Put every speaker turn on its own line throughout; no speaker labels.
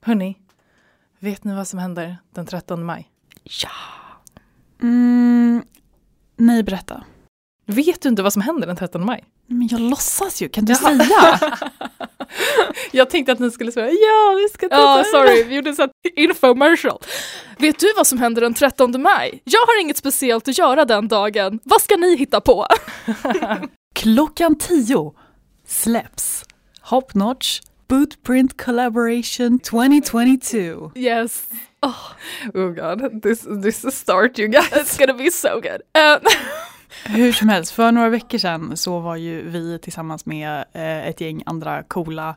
Hörni, vet ni vad som händer den 13 maj?
Ja. Mm, nej, berätta.
Vet du inte vad som händer den 13 maj?
Men jag låtsas ju, kan du säga?
jag tänkte att ni skulle säga ja, vi ska ta
Ja, sorry, vi gjorde en infomercial. Vet du vad som händer den 13 maj? Jag har inget speciellt att göra den dagen. Vad ska ni hitta på?
Klockan tio släpps Hop Notch Bootprint Collaboration 2022.
Yes.
Oh, oh god, this, this is a start you guys.
It's gonna be so good. Uh,
Hur som helst, för några veckor sedan så var ju vi tillsammans med eh, ett gäng andra coola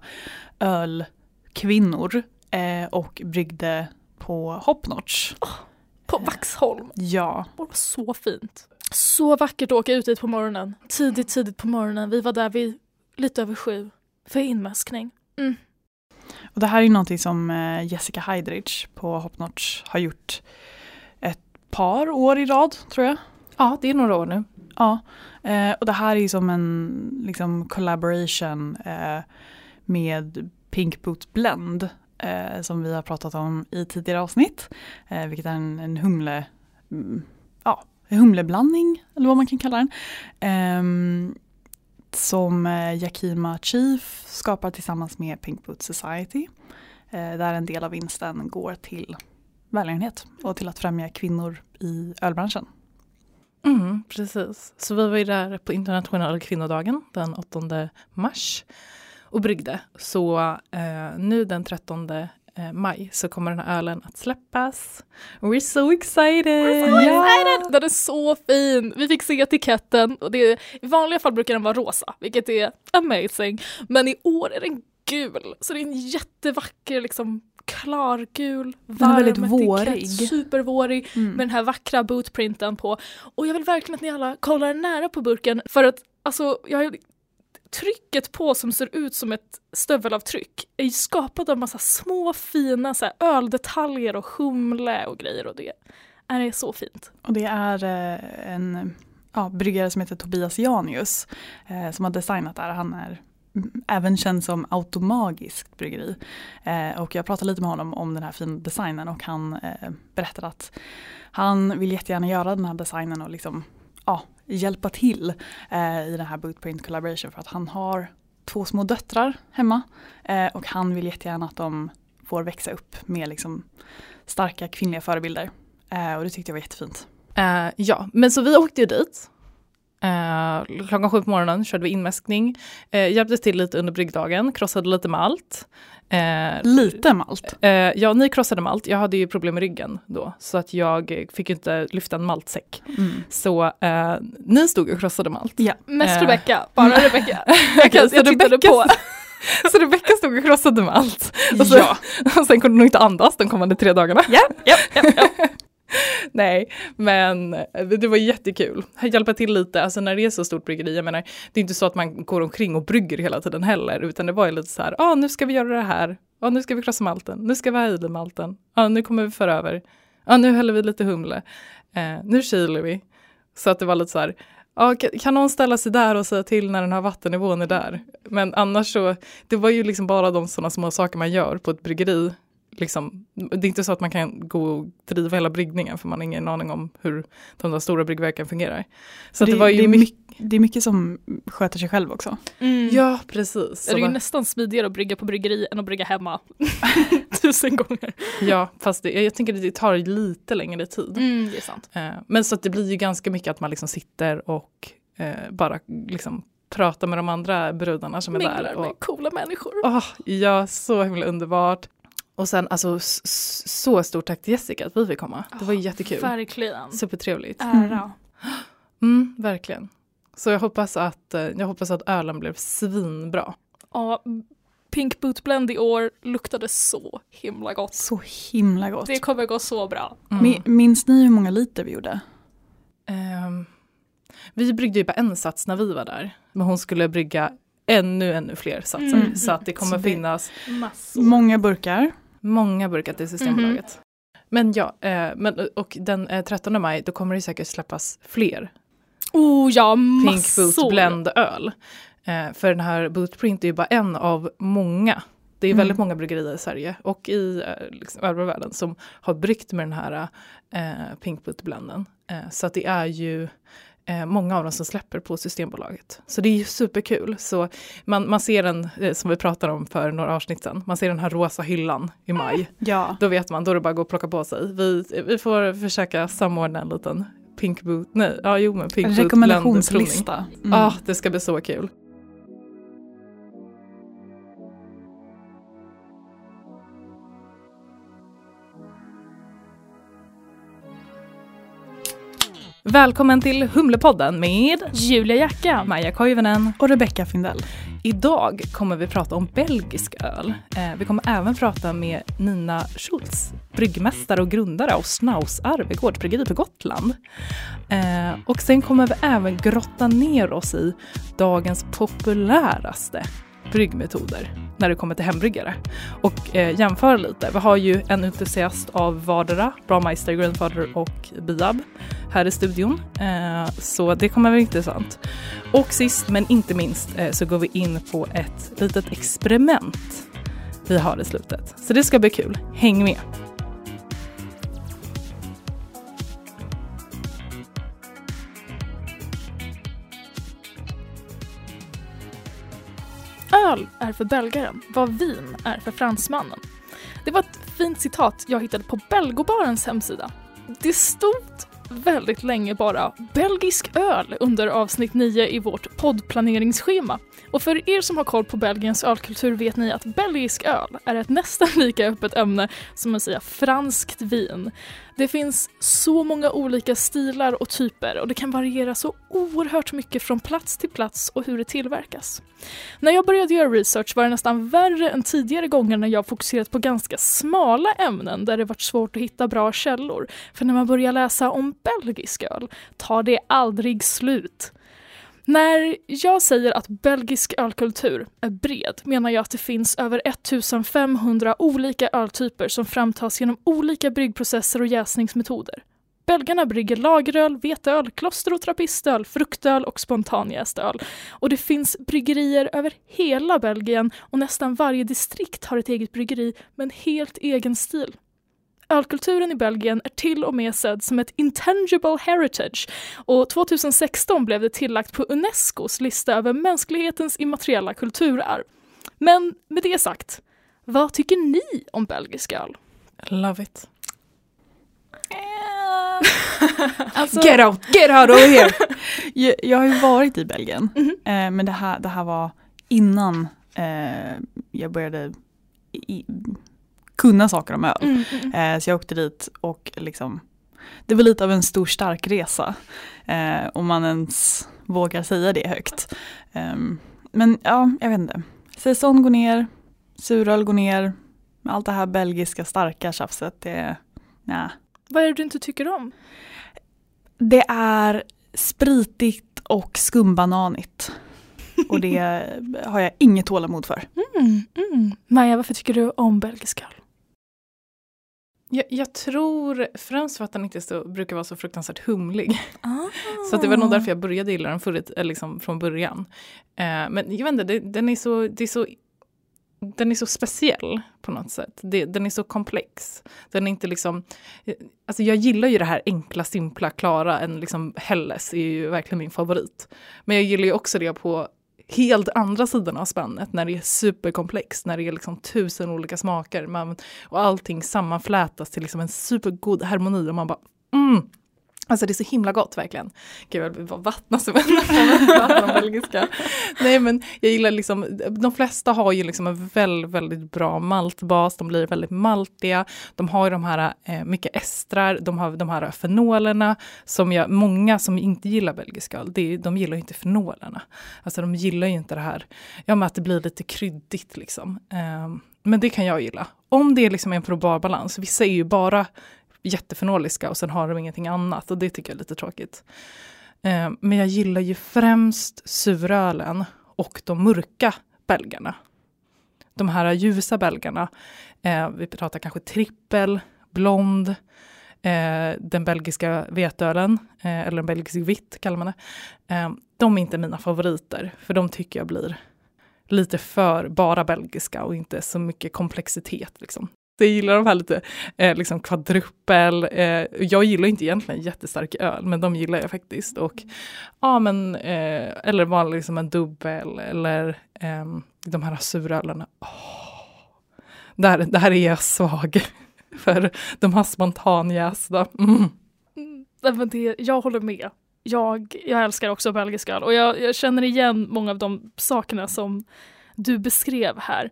ölkvinnor eh, och bryggde på Hopnotch.
Oh, på Vaxholm.
Ja.
Det var så fint. Så vackert att åka ut dit på morgonen. Tidigt, tidigt på morgonen. Vi var där vid lite över sju för inmaskning. Mm.
Och det här är någonting som eh, Jessica Heidrich på Hopnotch har gjort ett par år i rad tror jag.
Ja, det är några år nu.
Ja, eh, och det här är som en liksom, collaboration eh, med Pink Boot Blend eh, som vi har pratat om i tidigare avsnitt. Vilket är en, en humle, mm, ja, humleblandning eller vad man kan kalla den. Som eh, Yakima Chief skapar tillsammans med Pink Boot Society. Eh, där en del av vinsten går till välgörenhet och till att främja kvinnor i ölbranschen.
Mm, precis. Så vi var ju där på internationella kvinnodagen den 8 mars och bryggde. Så eh, nu den 13 maj så kommer den här ölen att släppas. We're so excited! We're
so excited! Den är så fin! Vi fick se etiketten och det, i vanliga fall brukar den vara rosa, vilket är amazing. Men i år är den gul, så det är en jättevacker liksom klargul,
varm väldigt vårig.
supervårig mm. med den här vackra bootprinten på. Och jag vill verkligen att ni alla kollar nära på burken för att alltså, jag, trycket på som ser ut som ett stövelavtryck är skapat av massa små fina så här, öldetaljer och humle och grejer och det är så fint.
Och det är eh, en ja, bryggare som heter Tobias Janius eh, som har designat det här. Han är mm, även känd som automagiskt bryggeri. Eh, och jag pratade lite med honom om den här fina designen och han eh, berättade att han vill jättegärna göra den här designen och liksom, ja, hjälpa till eh, i den här Bootprint Collaboration för att han har två små döttrar hemma eh, och han vill jättegärna att de får växa upp med liksom, starka kvinnliga förebilder. Eh, och det tyckte jag var jättefint.
Uh, ja, men så vi åkte ju dit Eh, klockan sju på morgonen körde vi inmäskning, eh, hjälpte till lite under bryggdagen, krossade lite malt.
Eh, lite malt?
Eh, ja, ni krossade malt. Jag hade ju problem med ryggen då, så att jag fick inte lyfta en maltsäck. Mm. Så eh, ni stod och krossade malt.
Ja. Mest eh, Rebecka, bara Rebecka. jag, jag,
jag tittade på. Så Rebecka stod och krossade malt. Och, så, ja. och sen kunde hon inte andas de kommande tre dagarna.
Ja, ja, ja, ja.
Nej, men det var jättekul. Hjälpa till lite, alltså när det är så stort bryggeri, jag menar, det är inte så att man går omkring och brygger hela tiden heller, utan det var ju lite så här, ja ah, nu ska vi göra det här, ja ah, nu ska vi krossa malten, nu ska vi ha i malten, ja ah, nu kommer vi föra över, ja nu häller vi lite humle, eh, nu kyler vi. Så att det var lite så här, ah, ja, kan någon ställa sig där och säga till när den här vattennivån är där? Men annars så, det var ju liksom bara de sådana små saker man gör på ett bryggeri liksom, det är inte så att man kan gå och driva hela bryggningen för man har ingen aning om hur de där stora bryggverken fungerar. Så det, det, var ju
det, är mycket, det är mycket som sköter sig själv också.
Mm. Ja, precis.
det är ju nästan smidigare att brygga på bryggeri än att brygga hemma. Tusen gånger.
Ja, fast det, jag tänker att det tar lite längre tid.
Mm, det är sant.
Eh, men så att det blir ju ganska mycket att man liksom sitter och eh, bara liksom pratar med de andra brudarna som är
Minglar
där.
Och, med coola människor.
Oh, ja, så himla underbart. Och sen alltså så stort tack till Jessica att vi fick komma. Det var oh, jättekul.
Verkligen.
Supertrevligt.
Ära. Mm.
mm, verkligen. Så jag hoppas att, eh, jag hoppas att ölen blev svinbra.
Ja, Pink Boot Blend i år luktade så himla gott.
Så himla gott.
Det kommer gå så bra.
Mm. Minns ni hur många liter vi gjorde?
Um, vi bryggde ju bara en sats när vi var där. Men hon skulle brygga ännu, ännu fler satser. Mm. Så att det kommer det finnas
massor. många burkar.
Många burkar till Systembolaget. Mm. Men ja, eh, men, och den eh, 13 maj då kommer det säkert släppas fler.
Oh ja, massor!
Pink Boot Blend öl. Eh, för den här Bootprint är ju bara en av många Det är väldigt mm. många bryggerier i Sverige och i eh, liksom, övriga världen som har bryggt med den här eh, Pink blenden. Eh, så att det är ju många av dem som släpper på Systembolaget. Så det är ju superkul. Så man, man ser den, eh, som vi pratade om för några avsnitt sedan, man ser den här rosa hyllan i maj.
Ja.
Då vet man, då är det bara att gå och plocka på sig. Vi, vi får försöka samordna en liten Pink Boot, nej, ja jo men Pink
Rekommendationslista.
Mm. Ja, det ska bli så kul. Välkommen till Humlepodden med
Julia Jacka,
Maja Koivunen
och Rebecca Findell.
Idag kommer vi prata om belgisk öl. Eh, vi kommer även prata med Nina Schultz, bryggmästare och grundare av Snaus Arvegård bryggeri på Gotland. Eh, och sen kommer vi även grotta ner oss i dagens populäraste bryggmetoder när det kommer till hembryggare. Och eh, jämföra lite. Vi har ju en entusiast av vardera, Brameister, Grandfather och Biab här i studion. Eh, så det kommer bli intressant. Och sist men inte minst eh, så går vi in på ett litet experiment vi har i slutet. Så det ska bli kul. Häng med!
Öl är för belgaren vad vin är för fransmannen. Det var ett fint citat jag hittade på Belgobarens hemsida. Det stod väldigt länge bara belgisk öl under avsnitt 9 i vårt poddplaneringsschema. Och för er som har koll på Belgiens ölkultur vet ni att belgisk öl är ett nästan lika öppet ämne som att säga franskt vin. Det finns så många olika stilar och typer och det kan variera så oerhört mycket från plats till plats och hur det tillverkas. När jag började göra research var det nästan värre än tidigare gånger när jag fokuserat på ganska smala ämnen där det varit svårt att hitta bra källor. För när man börjar läsa om belgisk öl tar det aldrig slut. När jag säger att belgisk ölkultur är bred menar jag att det finns över 1500 olika öltyper som framtas genom olika bryggprocesser och jäsningsmetoder. Belgarna brygger lageröl, veteöl, kloster och trappistöl, fruktöl och spontanjäst öl. Och det finns bryggerier över hela Belgien och nästan varje distrikt har ett eget bryggeri med en helt egen stil. Ölkulturen i Belgien är till och med sedd som ett intangible heritage och 2016 blev det tillagt på Unescos lista över mänsklighetens immateriella kulturarv. Men med det sagt, vad tycker ni om belgisk öl?
Love it.
alltså, get out, get out over here! jag, jag, har ju varit i Belgien, mm -hmm. eh, men det här, det här var innan eh, jag började i, kunna saker om öl. Mm, mm. Eh, så jag åkte dit och liksom, det var lite av en stor stark resa. Eh, om man ens vågar säga det högt. Eh, men ja, jag vet inte. Säsong går ner, suröl går ner, allt det här belgiska starka tjafset, det, nej.
Vad är det du inte tycker om?
Det är spritigt och skumbananigt. Och det har jag inget tålamod för.
Mm, mm. Maja, varför tycker du om belgisk öl?
Jag, jag, tror främst för att den inte så, brukar vara så fruktansvärt humlig. Ah. Så det var nog därför jag började gilla den förut, liksom från början. Eh, men jag vet inte, det, den, är så, det är så, den är så speciell på något sätt. Det, den är så komplex. Den är inte liksom... Alltså jag gillar ju det här enkla, simpla, klara. En liksom Helles är ju verkligen min favorit. Men jag gillar ju också det på helt andra sidan av spannet när det är superkomplext, när det är liksom tusen olika smaker man, och allting sammanflätas till liksom en supergod harmoni och man bara mm, Alltså det är så himla gott verkligen. Gud jag vill bara vattna som en belgiska. Nej men jag gillar liksom, de flesta har ju liksom en väldigt, väldigt bra maltbas, de blir väldigt maltiga. De har ju de här eh, mycket estrar, de har de här fenolerna som jag, många som inte gillar belgisk öl, det, de gillar ju inte fenolerna. Alltså de gillar ju inte det här, ja men att det blir lite kryddigt liksom. Eh, men det kan jag gilla. Om det är liksom en probar balans, vissa är ju bara jättefenoliska och sen har de ingenting annat och det tycker jag är lite tråkigt. Eh, men jag gillar ju främst surölen och de mörka belgarna. De här ljusa belgarna, eh, vi pratar kanske trippel, blond, eh, den belgiska vetölen, eh, eller en belgisk vitt kallar man det. Eh, de är inte mina favoriter, för de tycker jag blir lite för bara belgiska och inte så mycket komplexitet. Liksom. Jag gillar de här lite eh, liksom kvadruppel. Eh, jag gillar inte egentligen jättestark öl, men de gillar jag faktiskt. Och, ja, men, eh, eller vanlig liksom en dubbel eller ehm, de här surölarna. Oh. Där, där är jag svag. För de här spontanjästa. Mm.
Mm, det, jag håller med. Jag, jag älskar också belgisk öl och jag, jag känner igen många av de sakerna som du beskrev här.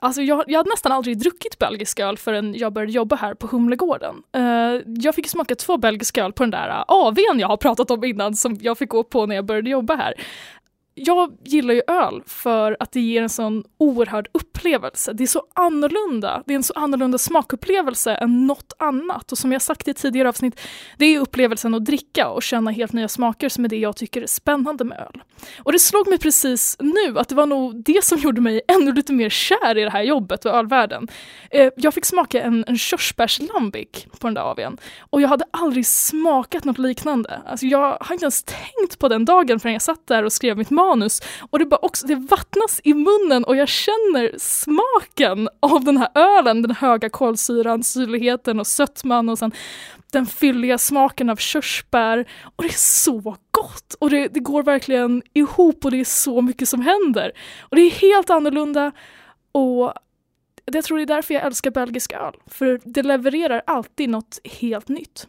Alltså jag, jag hade nästan aldrig druckit belgisk öl förrän jag började jobba här på Humlegården. Uh, jag fick smaka två belgiska öl på den där eh, AWn jag har pratat om innan som jag fick gå på när jag började jobba här jag gillar ju öl för att det ger en sån oerhörd upplevelse. Det är så annorlunda. Det är en så annorlunda smakupplevelse än något annat. Och som jag sagt i tidigare avsnitt, det är upplevelsen att dricka och känna helt nya smaker som är det jag tycker är spännande med öl. Och det slog mig precis nu att det var nog det som gjorde mig ännu lite mer kär i det här jobbet och ölvärlden. Eh, jag fick smaka en, en körsbärslambic på den där AWn och jag hade aldrig smakat något liknande. Alltså jag har inte ens tänkt på den dagen förrän jag satt där och skrev mitt manus och det bara också, det vattnas i munnen och jag känner smaken av den här ölen, den höga kolsyran, syrligheten och sötman och sen den fylliga smaken av körsbär och det är så gott och det, det går verkligen ihop och det är så mycket som händer och det är helt annorlunda och jag tror det är därför jag älskar belgisk öl, för det levererar alltid något helt nytt.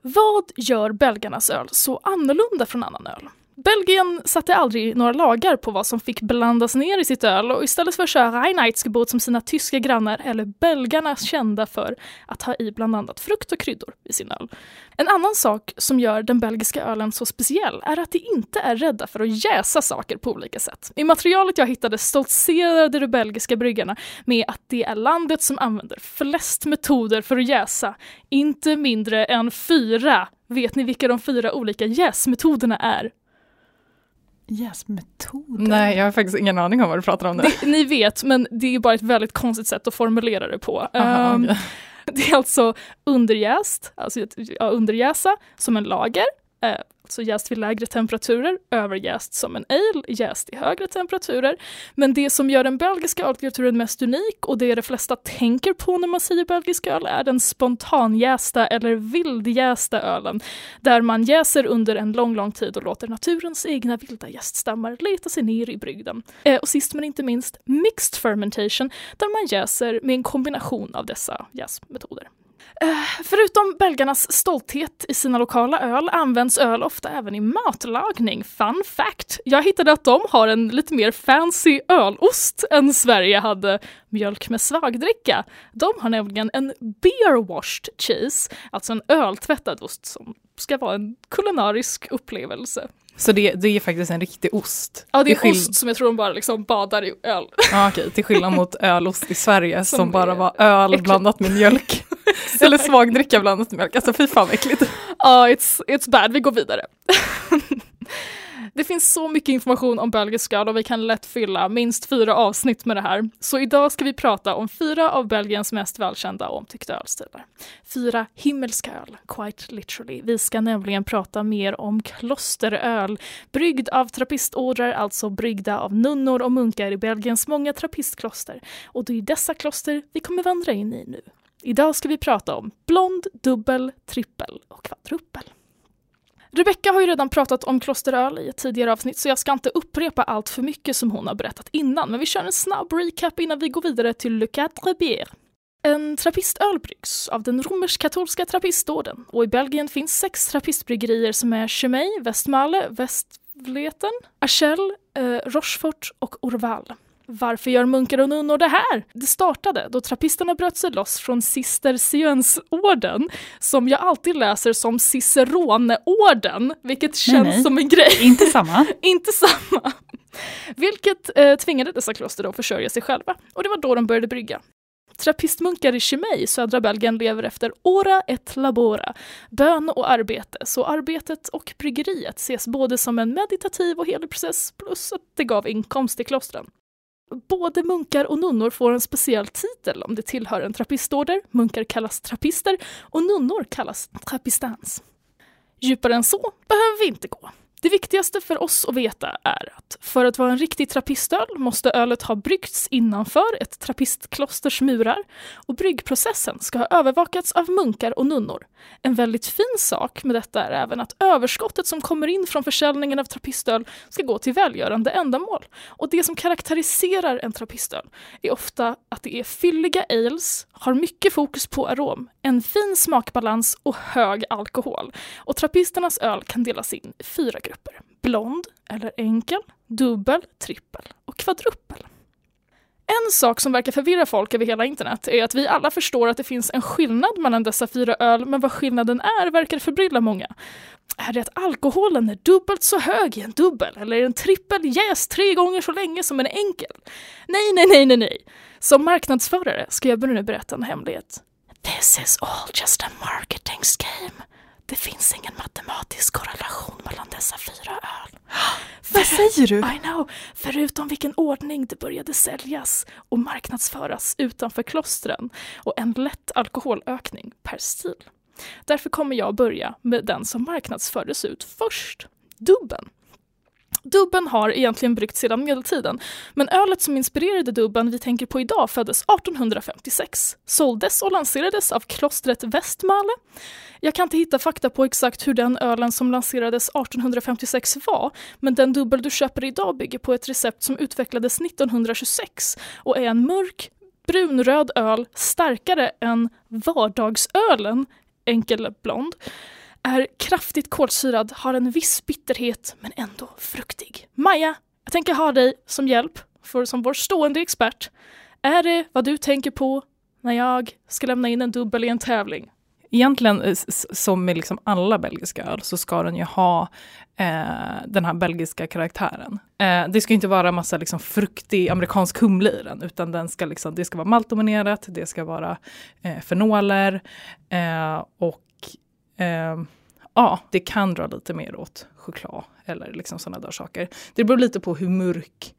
Vad gör belgarnas öl så annorlunda från annan öl? Belgien satte aldrig några lagar på vad som fick blandas ner i sitt öl och istället för att köra Reinheitsgebot som sina tyska grannar eller belgarna kända för att ha i bland annat frukt och kryddor i sin öl. En annan sak som gör den belgiska ölen så speciell är att de inte är rädda för att jäsa saker på olika sätt. I materialet jag hittade stoltserade de belgiska bryggarna med att det är landet som använder flest metoder för att jäsa, inte mindre än fyra. Vet ni vilka de fyra olika jäsmetoderna är?
Jäsmetoder?
Nej, jag har faktiskt ingen aning om vad du pratar om nu.
Det, ni vet, men det är bara ett väldigt konstigt sätt att formulera det på.
Aha, um, okay.
Det är alltså underjäst, alltså ja, underjäsa som en lager, eh, alltså jäst vid lägre temperaturer, överjäst som en ale, jäst i högre temperaturer. Men det som gör den belgiska ölkulturen mest unik och det de flesta tänker på när man säger belgisk öl är den spontanjästa eller vildjästa ölen, där man jäser under en lång, lång tid och låter naturens egna vilda jäststammar leta sig ner i brygden. Eh, och sist men inte minst mixed fermentation, där man jäser med en kombination av dessa jäsmetoder. Eh, förutom belgarnas stolthet i sina lokala öl används öl ofta även i matlagning. Fun fact! Jag hittade att de har en lite mer fancy ölost än Sverige hade mjölk med svagdricka. De har nämligen en beer washed cheese, alltså en öltvättad ost som ska vara en kulinarisk upplevelse.
Så det, det är faktiskt en riktig ost?
Ja, det är ost som jag tror de bara liksom badar i öl.
Ja, okej, till skillnad mot ölost i Sverige som, som bara var öl äckligt. blandat med mjölk. Eller svagdricka blandat med mjölk. Alltså fy fan äckligt.
Ja, it's, it's bad. Vi går vidare. Det finns så mycket information om belgisk öl och vi kan lätt fylla minst fyra avsnitt med det här. Så idag ska vi prata om fyra av Belgiens mest välkända och omtyckta ölstilar. Fyra himmelska öl, quite literally. Vi ska nämligen prata mer om klosteröl, bryggd av trappistordrar, alltså bryggda av nunnor och munkar i Belgiens många trappistkloster. Och det är dessa kloster vi kommer vandra in i nu. Idag ska vi prata om blond, dubbel, trippel och kvadruppel. Rebecka har ju redan pratat om klosteröl i ett tidigare avsnitt så jag ska inte upprepa allt för mycket som hon har berättat innan men vi kör en snabb recap innan vi går vidare till Le Quatre Bier. En trappistöl bryggs av den romersk-katolska trappistorden och i Belgien finns sex trappistbryggerier som är Chemay, Westmalle, Westvleten, Achel, eh, Rochefort och Orval. Varför gör munkar och nunnor det här? Det startade då trappisterna bröt sig loss från Cisterciensorden som jag alltid läser som Ciceroneorden, vilket känns nej, nej. som en grej.
Inte samma.
Inte samma. Vilket eh, tvingade dessa kloster att försörja sig själva och det var då de började brygga. Trappistmunkar i Chimay i södra Belgien lever efter ora et labora, bön och arbete, så arbetet och bryggeriet ses både som en meditativ och helig process plus att det gav inkomst till klostren. Både munkar och nunnor får en speciell titel om det tillhör en trappistorder, munkar kallas trappister och nunnor kallas trappistans. Djupare än så behöver vi inte gå. Det viktigaste för oss att veta är att för att vara en riktig trappistöl måste ölet ha bryggts innanför ett trappistklosters murar och bryggprocessen ska ha övervakats av munkar och nunnor. En väldigt fin sak med detta är även att överskottet som kommer in från försäljningen av trappistöl ska gå till välgörande ändamål. Och det som karaktäriserar en trappistöl är ofta att det är fylliga ales, har mycket fokus på arom, en fin smakbalans och hög alkohol. Och trappisternas öl kan delas in i fyra grupper. Blond eller enkel, dubbel, trippel och kvadruppel. En sak som verkar förvirra folk över hela internet är att vi alla förstår att det finns en skillnad mellan dessa fyra öl, men vad skillnaden är verkar förbrylla många. Är det att alkoholen är dubbelt så hög i en dubbel, eller är en trippel jäst tre gånger så länge som en enkel? Nej, nej, nej, nej, nej. Som marknadsförare ska jag nu berätta en hemlighet. This is all just a marketing scheme. Det finns ingen matematisk korrelation mellan dessa fyra öl.
Vad säger du?
I know! Förutom vilken ordning det började säljas och marknadsföras utanför klostren och en lätt alkoholökning per stil. Därför kommer jag börja med den som marknadsfördes ut först, dubben. Dubben har egentligen bryggts sedan medeltiden, men ölet som inspirerade dubben vi tänker på idag föddes 1856, såldes och lanserades av klostret Westmale. Jag kan inte hitta fakta på exakt hur den ölen som lanserades 1856 var, men den dubbel du köper idag bygger på ett recept som utvecklades 1926 och är en mörk, brunröd öl starkare än vardagsölen, enkel blond är kraftigt kolsyrad, har en viss bitterhet men ändå fruktig. Maja, jag tänker ha dig som hjälp, för som vår stående expert. Är det vad du tänker på när jag ska lämna in en dubbel i en tävling?
Egentligen, eh, som med liksom alla belgiska öl, så ska den ju ha eh, den här belgiska karaktären. Eh, det ska inte vara massa liksom fruktig amerikansk humle i den, utan den ska liksom, det ska vara maltdominerat, det ska vara eh, fenoler eh, och Eh, ja, det kan dra lite mer åt choklad eller liksom sådana där saker. Det beror lite på hur mörk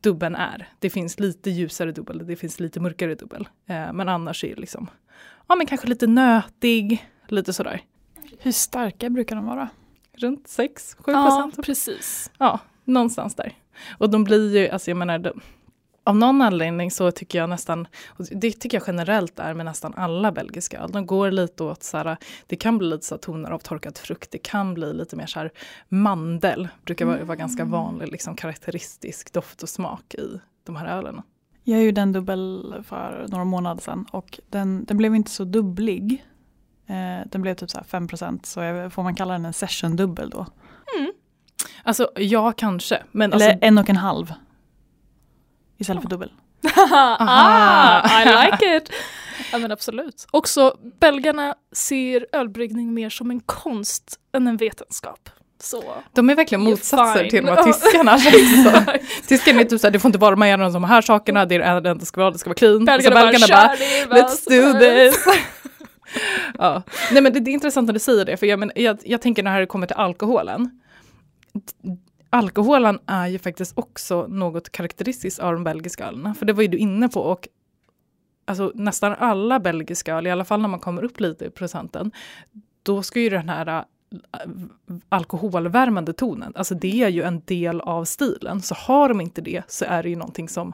dubben är. Det finns lite ljusare dubbel, det finns lite mörkare dubbel. Eh, men annars är det liksom, ja men kanske lite nötig, lite sådär.
Hur starka brukar de vara?
Runt 6-7
procent. Ja, precis.
Ja, någonstans där. Och de blir ju, alltså jag menar, av någon anledning så tycker jag nästan, och det tycker jag generellt är med nästan alla belgiska öl, de går lite åt så här, det kan bli lite så toner av torkad frukt, det kan bli lite mer så här mandel, brukar vara, vara ganska mm. vanlig liksom karaktäristisk doft och smak i de här ölen.
Jag ju den dubbel för några månader sedan och den, den blev inte så dubblig. Eh, den blev typ så 5% så jag, får man kalla den en session dubbel då?
Mm. Alltså ja, kanske. Men
Eller
alltså,
en och en halv istället för dubbel.
ah, I like it! Ja men absolut. Också belgarna ser ölbryggning mer som en konst än en vetenskap. Så.
De är verkligen motsatser till vad tyskarna Tyskarna är typ såhär, det får inte vara de här, de här sakerna, det är det enda ska vara, det ska vara clean.
Belgarna, bara, bara
let's do this. ja. Nej men det, det, är intressant att du säger det, för jag, men, jag, jag tänker när det kommer till alkoholen, alkoholen är ju faktiskt också något karaktäristiskt av de belgiska ölen. För det var ju du inne på. Och alltså, nästan alla belgiska öl, i alla fall när man kommer upp lite i procenten, då ska ju den här äh, alkoholvärmande tonen, alltså det är ju en del av stilen. Så har de inte det så är det ju någonting som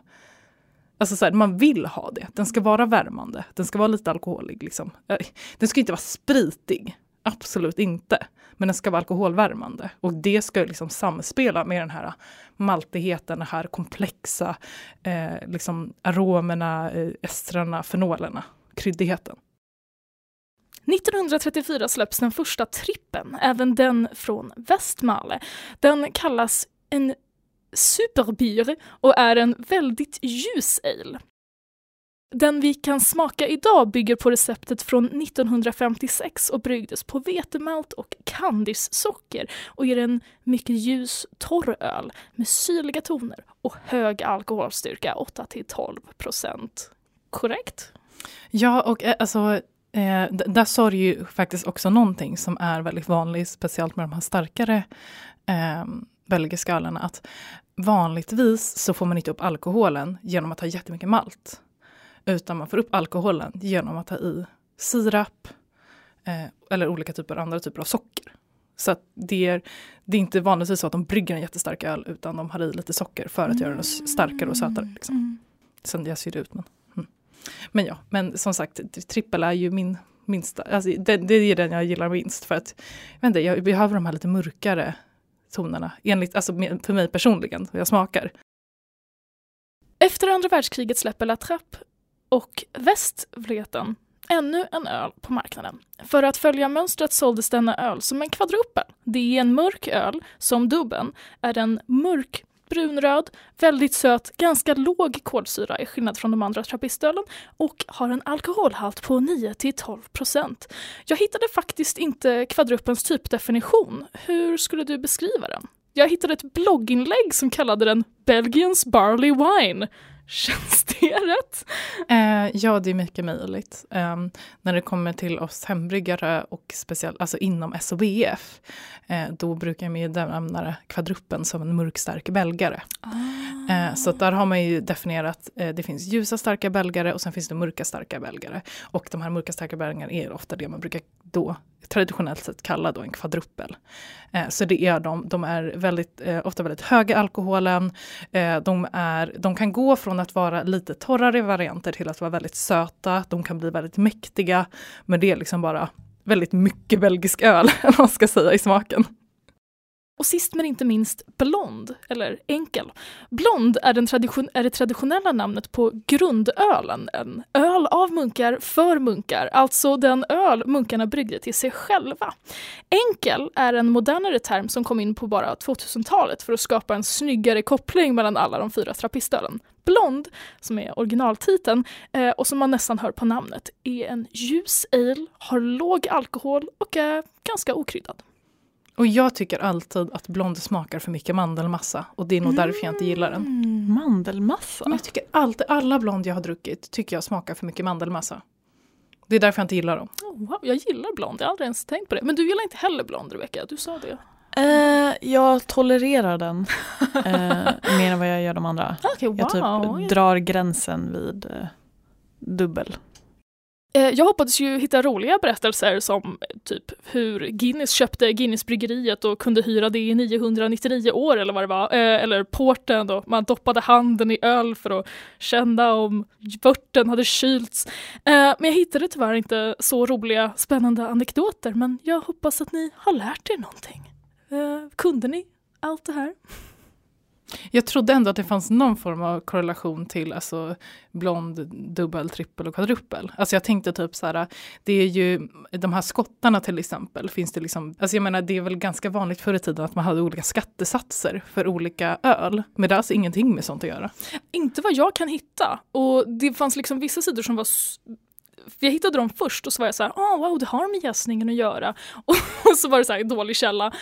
Alltså så här, man vill ha det. Den ska vara värmande. Den ska vara lite alkoholig. Liksom. Äh, den ska inte vara spritig. Absolut inte. Men den ska vara alkoholvärmande. Och det ska liksom samspela med den här maltigheten, den här komplexa eh, liksom aromerna, eh, estrarna, fenolerna, kryddigheten.
1934 släpps den första trippen, även den från Westmale. Den kallas en superbier och är en väldigt ljus ale. Den vi kan smaka idag bygger på receptet från 1956 och bryggdes på vetemalt och kandissocker och ger en mycket ljus torr öl med syrliga toner och hög alkoholstyrka, 8-12 procent. Korrekt?
Ja, och eh, alltså Eh, där sa du ju faktiskt också någonting som är väldigt vanligt, speciellt med de här starkare eh, belgiska ölen, att vanligtvis så får man inte upp alkoholen genom att ha jättemycket malt. Utan man får upp alkoholen genom att ta i sirap eh, eller olika typer andra typer av socker. Så det är, det är inte vanligtvis så att de brygger en jättestark öl utan de har i lite socker för att mm. göra den starkare och sötare. Liksom. Mm. Sen det ser ut. Men, mm. men ja, men som sagt, trippel är ju min minsta, alltså det, det, är den jag gillar minst för att jag, inte, jag behöver de här lite mörkare tonerna, enligt, alltså för mig personligen, hur jag smakar.
Efter andra världskriget släpper La Trappe och Västvleten ännu en öl på marknaden. För att följa mönstret såldes denna öl som en kvadrupel. Det är en mörk öl som dubben är en mörk brunröd, väldigt söt, ganska låg kolsyra i skillnad från de andra trappistölen och har en alkoholhalt på 9 12 procent. Jag hittade faktiskt inte kvadruppens typdefinition. Hur skulle du beskriva den? Jag hittade ett blogginlägg som kallade den Belgians Barley Wine. Känns det rätt?
Eh, ja, det är mycket möjligt. Eh, när det kommer till oss hembryggare och speciellt alltså inom SOBF, eh, då brukar man ju nämna kvadruppen som en mörkstark belgare. Ah. Eh, så där har man ju definierat, eh, det finns ljusa starka belgare och sen finns det mörka starka belgare. Och de här mörka starka belgarna är ofta det man brukar då traditionellt sett kalla då en kvadruppel. Eh, så det är de, de är väldigt, eh, ofta väldigt höga alkoholen. De, är, de kan gå från att vara lite torrare varianter till att vara väldigt söta. De kan bli väldigt mäktiga. Men det är liksom bara väldigt mycket belgisk öl, man ska säga, i smaken.
Och sist men inte minst blond, eller enkel. Blond är, den tradition är det traditionella namnet på grundölen, en öl av munkar för munkar, alltså den öl munkarna bryggde till sig själva. Enkel är en modernare term som kom in på bara 2000-talet för att skapa en snyggare koppling mellan alla de fyra trappistölen. Blond, som är originaltiteln eh, och som man nästan hör på namnet, är en ljus ale, har låg alkohol och är ganska okryddad.
Och jag tycker alltid att blond smakar för mycket mandelmassa och det är nog mm. därför jag inte gillar den.
Mm, mandelmassa?
Men jag tycker alltid, alla blond jag har druckit tycker jag smakar för mycket mandelmassa. Det är därför jag inte gillar dem.
Oh, wow, jag gillar blond, jag har aldrig ens tänkt på det. Men du gillar inte heller blond Rebecka, du sa det.
Uh, jag tolererar den uh, mer än vad jag gör de andra.
Okay, wow.
Jag typ drar gränsen vid uh, dubbel.
Eh, jag hoppades ju hitta roliga berättelser som typ hur Guinness köpte Guinnessbryggeriet och kunde hyra det i 999 år eller vad det var. Eh, eller porten då man doppade handen i öl för att känna om vörten hade kylts. Eh, men jag hittade tyvärr inte så roliga spännande anekdoter men jag hoppas att ni har lärt er någonting. Kunde ni allt det här?
Jag trodde ändå att det fanns någon form av korrelation till alltså, blond, dubbel, trippel och kvadruppel. Alltså jag tänkte typ så här, det är ju de här skottarna till exempel, finns det liksom, alltså jag menar det är väl ganska vanligt förr i tiden att man hade olika skattesatser för olika öl, men det har alltså ingenting med sånt att göra.
Inte vad jag kan hitta, och det fanns liksom vissa sidor som var jag hittade dem först och så var jag så här, oh, wow, det har med jäsningen att göra. Och, så var det så här, dålig källa.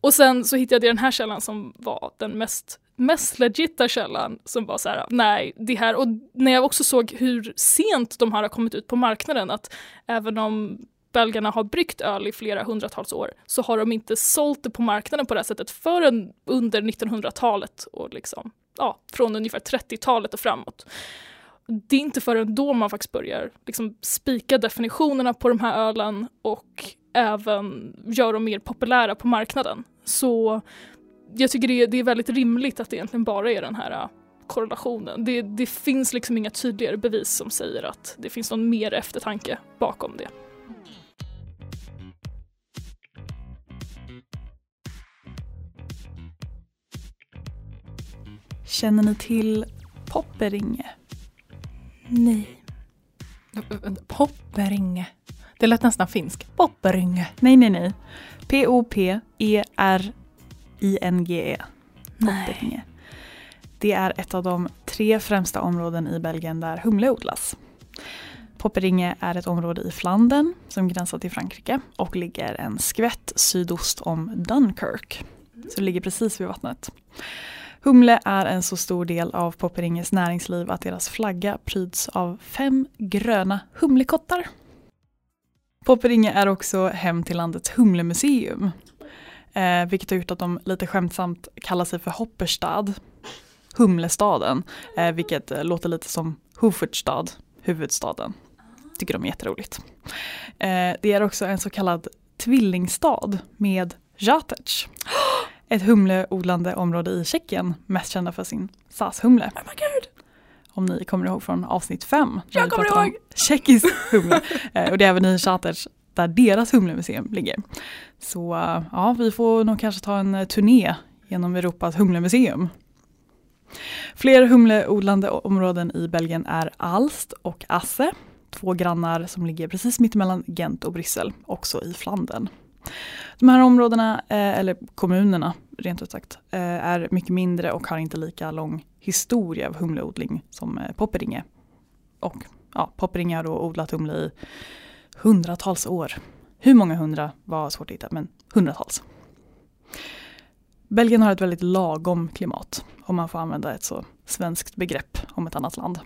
Och sen så hittade jag den här källan som var den mest mest legitta källan som var så här, nej, det här, och när jag också såg hur sent de här har kommit ut på marknaden, att även om belgarna har bryggt öl i flera hundratals år så har de inte sålt det på marknaden på det här sättet förrän under 1900-talet och liksom, ja, från ungefär 30-talet och framåt. Det är inte förrän då man faktiskt börjar liksom spika definitionerna på de här ölen och även gör dem mer populära på marknaden. Så jag tycker det är, det är väldigt rimligt att det egentligen bara är den här äh, korrelationen. Det, det finns liksom inga tydligare bevis som säger att det finns någon mer eftertanke bakom det.
Känner ni till Popperinge?
Nej. Popperinge. Det lät nästan finsk. Popperinge.
Nej, nej, nej. P-O-P-E-R INGE. Popperinge. Det är ett av de tre främsta områden i Belgien där humle odlas. Popperinge är ett område i Flandern som gränsar till Frankrike och ligger en skvätt sydost om Dunkirk. Så det ligger precis vid vattnet. Humle är en så stor del av Popperinges näringsliv att deras flagga pryds av fem gröna humlekottar. Popperinge är också hem till landets humlemuseum Eh, vilket har gjort att de lite skämtsamt kallar sig för Hopperstad, Humlestaden, eh, vilket låter lite som Hufvudstad, huvudstaden. Tycker de är jätteroligt. Eh, det är också en så kallad tvillingstad med Jatec. Ett humleodlande område i Tjeckien, mest kända för sin sashumle.
Oh my god.
Om ni kommer ihåg från avsnitt fem.
Jag kommer ihåg!
Tjeckisk humle. Eh, och det är även i Žatec där deras humlemuseum ligger. Så eh, ja, vi får nog kanske ta en eh, turné genom Europas humlemuseum. Fler humleodlande områden i Belgien är Alst och Asse, två grannar som ligger precis mittemellan Gent och Bryssel, också i Flandern. De här områdena, eh, eller kommunerna rent ut sagt, eh, är mycket mindre och har inte lika lång historia av humleodling som eh, Popperinge. Och ja, Popperinge har då odlat humle i hundratals år. Hur många hundra var svårt att hitta, men hundratals. Belgien har ett väldigt lagom klimat, om man får använda ett så svenskt begrepp om ett annat land.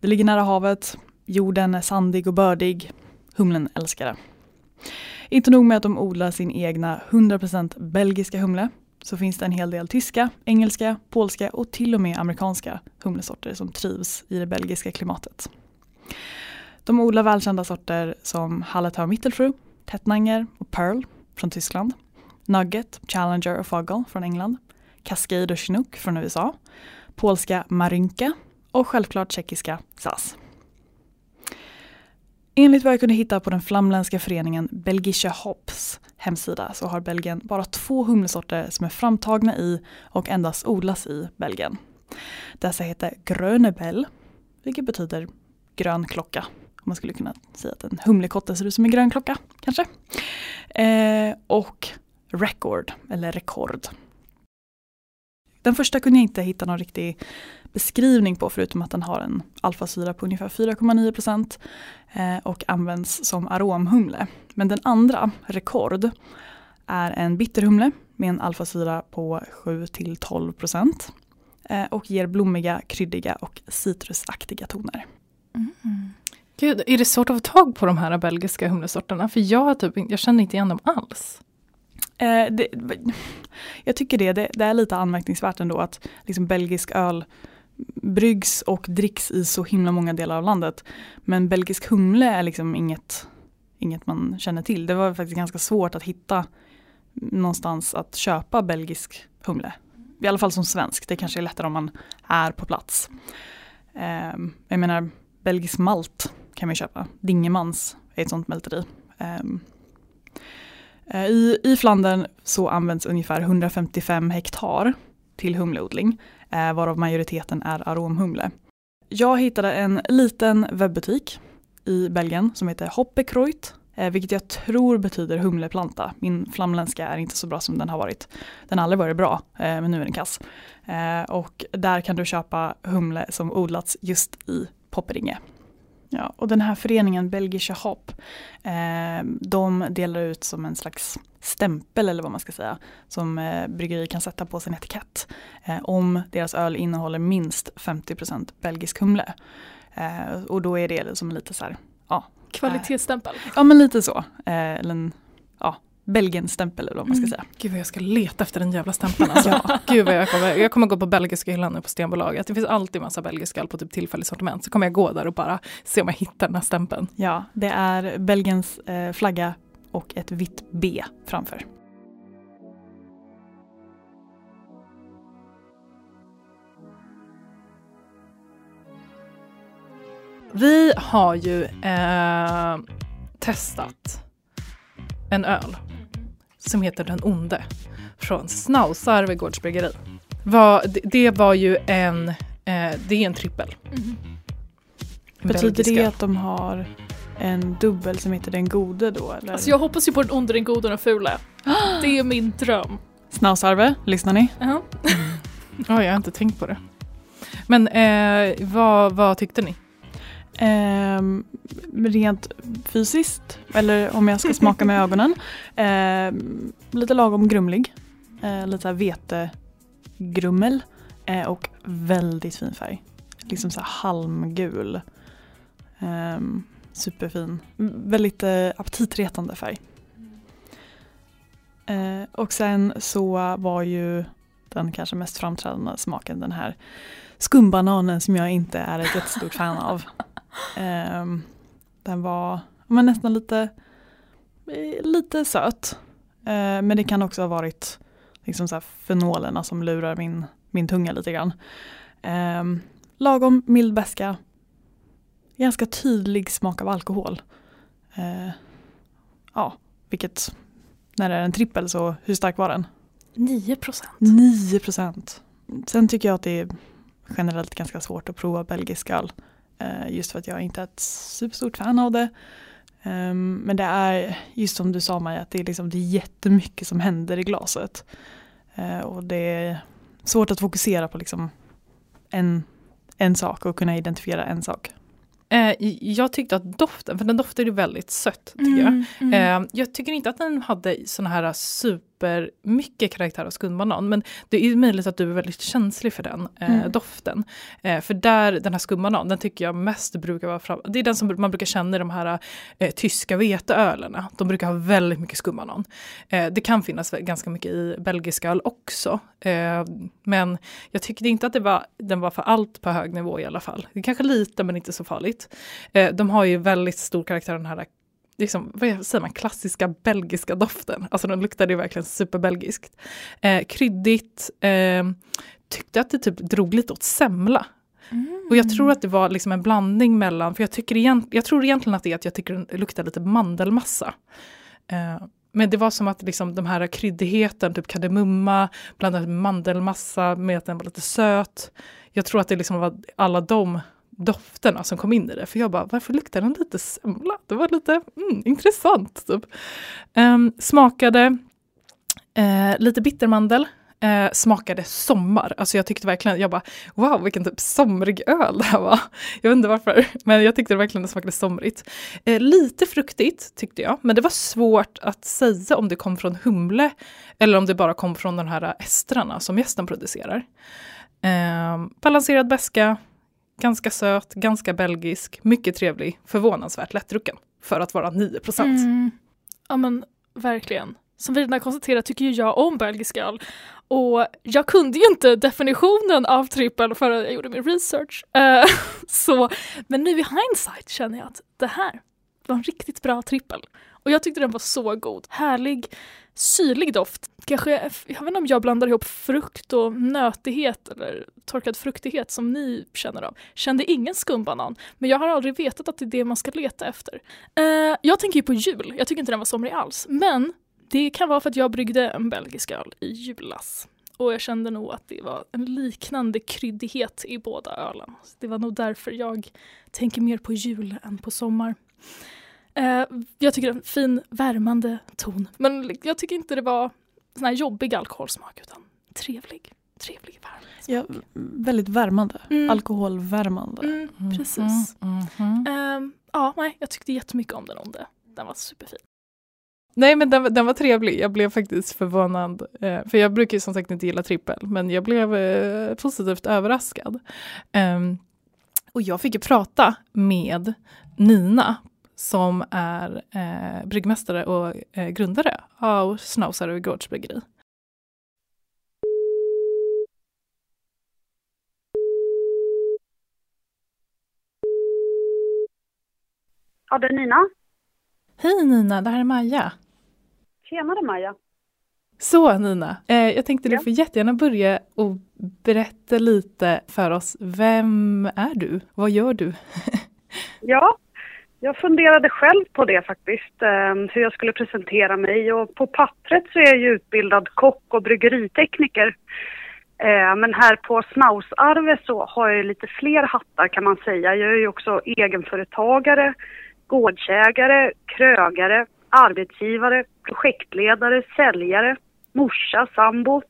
Det ligger nära havet, jorden är sandig och bördig, humlen älskar det. Inte nog med att de odlar sin egna 100% belgiska humle, så finns det en hel del tyska, engelska, polska och till och med amerikanska humlesorter som trivs i det belgiska klimatet. De odlar välkända sorter som Hallertau Mittelfru, Tettnanger och Pearl från Tyskland, Nugget, Challenger och Fuggle från England, Cascade och Chinook från USA, polska Marynka och självklart tjeckiska SAS. Enligt vad jag kunde hitta på den flamländska föreningen Belgische Hops hemsida så har Belgien bara två humlesorter som är framtagna i och endast odlas i Belgien. Dessa heter Grönebell, vilket betyder grön klocka man skulle kunna säga att en humlekotte ser ut som en grön klocka kanske. Eh, och record, eller rekord. Den första kunde jag inte hitta någon riktig beskrivning på förutom att den har en alfasyra på ungefär 4,9 procent eh, och används som aromhumle. Men den andra, rekord, är en bitterhumle med en alfasyra på 7 till 12 procent eh, och ger blommiga, kryddiga och citrusaktiga toner.
Mm. Gud, är det svårt att få tag på de här belgiska humlesorterna? För jag, typ, jag känner inte igen dem alls.
Eh, det, jag tycker det, det, det, är lite anmärkningsvärt ändå att liksom belgisk öl bryggs och dricks i så himla många delar av landet. Men belgisk humle är liksom inget, inget man känner till. Det var faktiskt ganska svårt att hitta någonstans att köpa belgisk humle. I alla fall som svensk, det kanske är lättare om man är på plats. Eh, jag menar, belgisk malt kan man köpa. Dingemans är ett sånt mälteri. Ehm, eh, i, I Flandern så används ungefär 155 hektar till humleodling, Eh, varav majoriteten är aromhumle. Jag hittade en liten webbutik i Belgien som heter Hoppekreut, eh, vilket jag tror betyder humleplanta. Min flamländska är inte så bra som den har varit. Den har aldrig varit bra, eh, men nu är den kass. och där kan du köpa humle som odlats just i Popperinge. Ja, och den här föreningen Belgische Hopp, eh, de delar ut som en slags stämpel eller vad man ska säga, som eh, bryggerier kan sätta på sin etikett. Eh, om deras öl innehåller minst 50% belgisk humle. Eh, och då är det som lite så här, ja.
Kvalitetsstämpel?
ja men lite så. Eh, eller en, ja, Belgien-stämpel eller vad man ska mm. säga.
Gud vad jag ska leta efter den jävla stämpeln. Alltså. ja. Gud vad jag, kommer, jag kommer gå på belgiska hyllan nu på Stenbolaget. Det finns alltid massa belgiska öl på typ tillfälligt sortiment. Så kommer jag gå där och bara se om jag hittar den här stämpeln.
Ja, det är Belgiens eh, flagga och ett vitt B framför.
Vi har ju eh, testat en öl som heter Den onde från Snausarve gårdsbryggeri. Var, det, var ju en, eh, det är en trippel. Mm.
Betyder det att de har en dubbel som heter Den gode då? Eller?
Alltså jag hoppas ju på Den onde, Den gode och Den fule. Det är min dröm.
Snausarve, lyssnar ni? Uh
-huh. mm. oh, jag har inte tänkt på det. Men eh, vad, vad tyckte ni?
Eh, rent fysiskt, eller om jag ska smaka med ögonen, eh, lite lagom grumlig. Eh, lite vetegrummel eh, och väldigt fin färg. Liksom så halmgul. Ehm, superfin. Väldigt eh, aptitretande färg. Eh, och sen så var ju den kanske mest framträdande smaken den här skumbananen som jag inte är ett jättestort fan av. Um, den var men nästan lite, lite söt. Eh, men det kan också ha varit liksom så fenolerna som lurar min, min tunga lite grann. Eh, lagom mild beska, ganska tydlig smak av alkohol. Eh, ja, vilket när det är en trippel så hur stark var den?
9 procent.
9 procent. Sen tycker jag att det är generellt ganska svårt att prova belgisk öl. Eh, just för att jag inte är ett superstort fan av det. Um, men det är just som du sa Maja, att det är, liksom, det är jättemycket som händer i glaset. Uh, och det är svårt att fokusera på liksom en, en sak och kunna identifiera en sak.
Eh, jag tyckte att doften, för den doftade väldigt sött tycker mm, jag. Mm. Eh, jag tycker inte att den hade såna här super supermycket karaktär av skumbanan. Men det är möjligt att du är väldigt känslig för den eh, mm. doften. Eh, för där, den här skumbanan, den tycker jag mest brukar vara fram... Det är den som man brukar känna i de här eh, tyska veteölerna. De brukar ha väldigt mycket skumbanan. Eh, det kan finnas ganska mycket i belgiska öl också. Eh, men jag tyckte inte att det var, den var för allt på hög nivå i alla fall. Det är kanske lite men inte så farligt. Eh, de har ju väldigt stor karaktär den här liksom, vad säger man, klassiska belgiska doften. Alltså den luktade ju verkligen superbelgiskt. Eh, kryddigt, eh, tyckte att det typ drog lite åt semla. Mm. Och jag tror att det var liksom en blandning mellan, för jag, tycker igen, jag tror egentligen att det är att jag tycker den luktar lite mandelmassa. Eh, men det var som att liksom de här kryddigheten, typ kardemumma, blandat med mandelmassa med att den var lite söt. Jag tror att det liksom var alla de dofterna som kom in i det. För jag bara, varför luktar den lite semla? Det var lite mm, intressant. Typ. Um, smakade uh, lite bittermandel. Uh, smakade sommar. Alltså jag tyckte verkligen, jag bara wow vilken typ somrig öl det här var. Jag vet inte varför, men jag tyckte det verkligen det smakade somrigt. Uh, lite fruktigt tyckte jag, men det var svårt att säga om det kom från humle eller om det bara kom från de här estrarna som gästen producerar. Ehm, balanserad beska, Ganska söt, ganska belgisk, mycket trevlig, förvånansvärt lättdrucken för att vara 9
mm. Ja men verkligen. Som vi redan konstaterat tycker ju jag om belgisk öl. Och jag kunde ju inte definitionen av trippel förrän jag gjorde min research. Uh, så, men nu i hindsight känner jag att det här var en riktigt bra trippel. Och jag tyckte den var så god. Härlig, syrlig doft. Kanske, jag vet inte om jag blandar ihop frukt och nötighet eller torkad fruktighet som ni känner av. Kände ingen skumbanan, men jag har aldrig vetat att det är det man ska leta efter. Uh, jag tänker ju på jul, jag tycker inte den var somrig alls, men det kan vara för att jag bryggde en belgisk öl i julas. Och jag kände nog att det var en liknande kryddighet i båda ölen. Det var nog därför jag tänker mer på jul än på sommar. Uh, jag tycker det är en fin värmande ton. Men jag tycker inte det var sån här jobbig alkoholsmak utan trevlig, trevlig varm
Ja, väldigt värmande. Mm. Alkoholvärmande.
Mm, mm precis. Uh, ja, nej, jag tyckte jättemycket om den om det. Den var superfin.
Nej men den, den var trevlig, jag blev faktiskt förvånad. Eh, för jag brukar ju som sagt inte gilla trippel, men jag blev eh, positivt överraskad. Um, och jag fick ju prata med Nina som är eh, bryggmästare och eh, grundare av och Gårdsbryggeri.
Ja, det är Nina.
Hej Nina, det här är Maja.
Tjenare Maja.
Så Nina, eh, jag tänkte ja. du får jättegärna börja och berätta lite för oss. Vem är du? Vad gör du?
ja, jag funderade själv på det faktiskt, eh, hur jag skulle presentera mig och på pappret så är jag ju utbildad kock och bryggeritekniker. Eh, men här på Snausarve så har jag lite fler hattar kan man säga. Jag är ju också egenföretagare, gårdsägare, krögare, arbetsgivare, projektledare, säljare, morsa, sambo.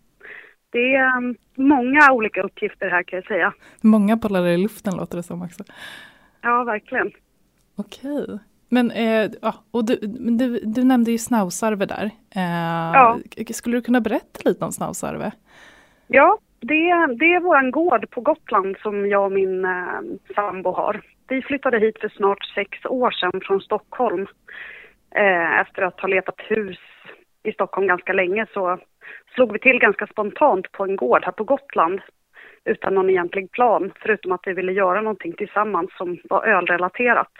Det är um, många olika uppgifter här kan jag säga.
Många bollar i luften låter det som också.
Ja, verkligen.
Okej. Men eh, och du, du, du, nämnde ju Snausarve där. Eh, ja. Skulle du kunna berätta lite om Snausarve?
Ja, det, det är vår gård på Gotland som jag och min eh, sambo har. Vi flyttade hit för snart sex år sedan från Stockholm. Eh, efter att ha letat hus i Stockholm ganska länge så slog vi till ganska spontant på en gård här på Gotland utan någon egentlig plan, förutom att vi ville göra någonting tillsammans som var ölrelaterat.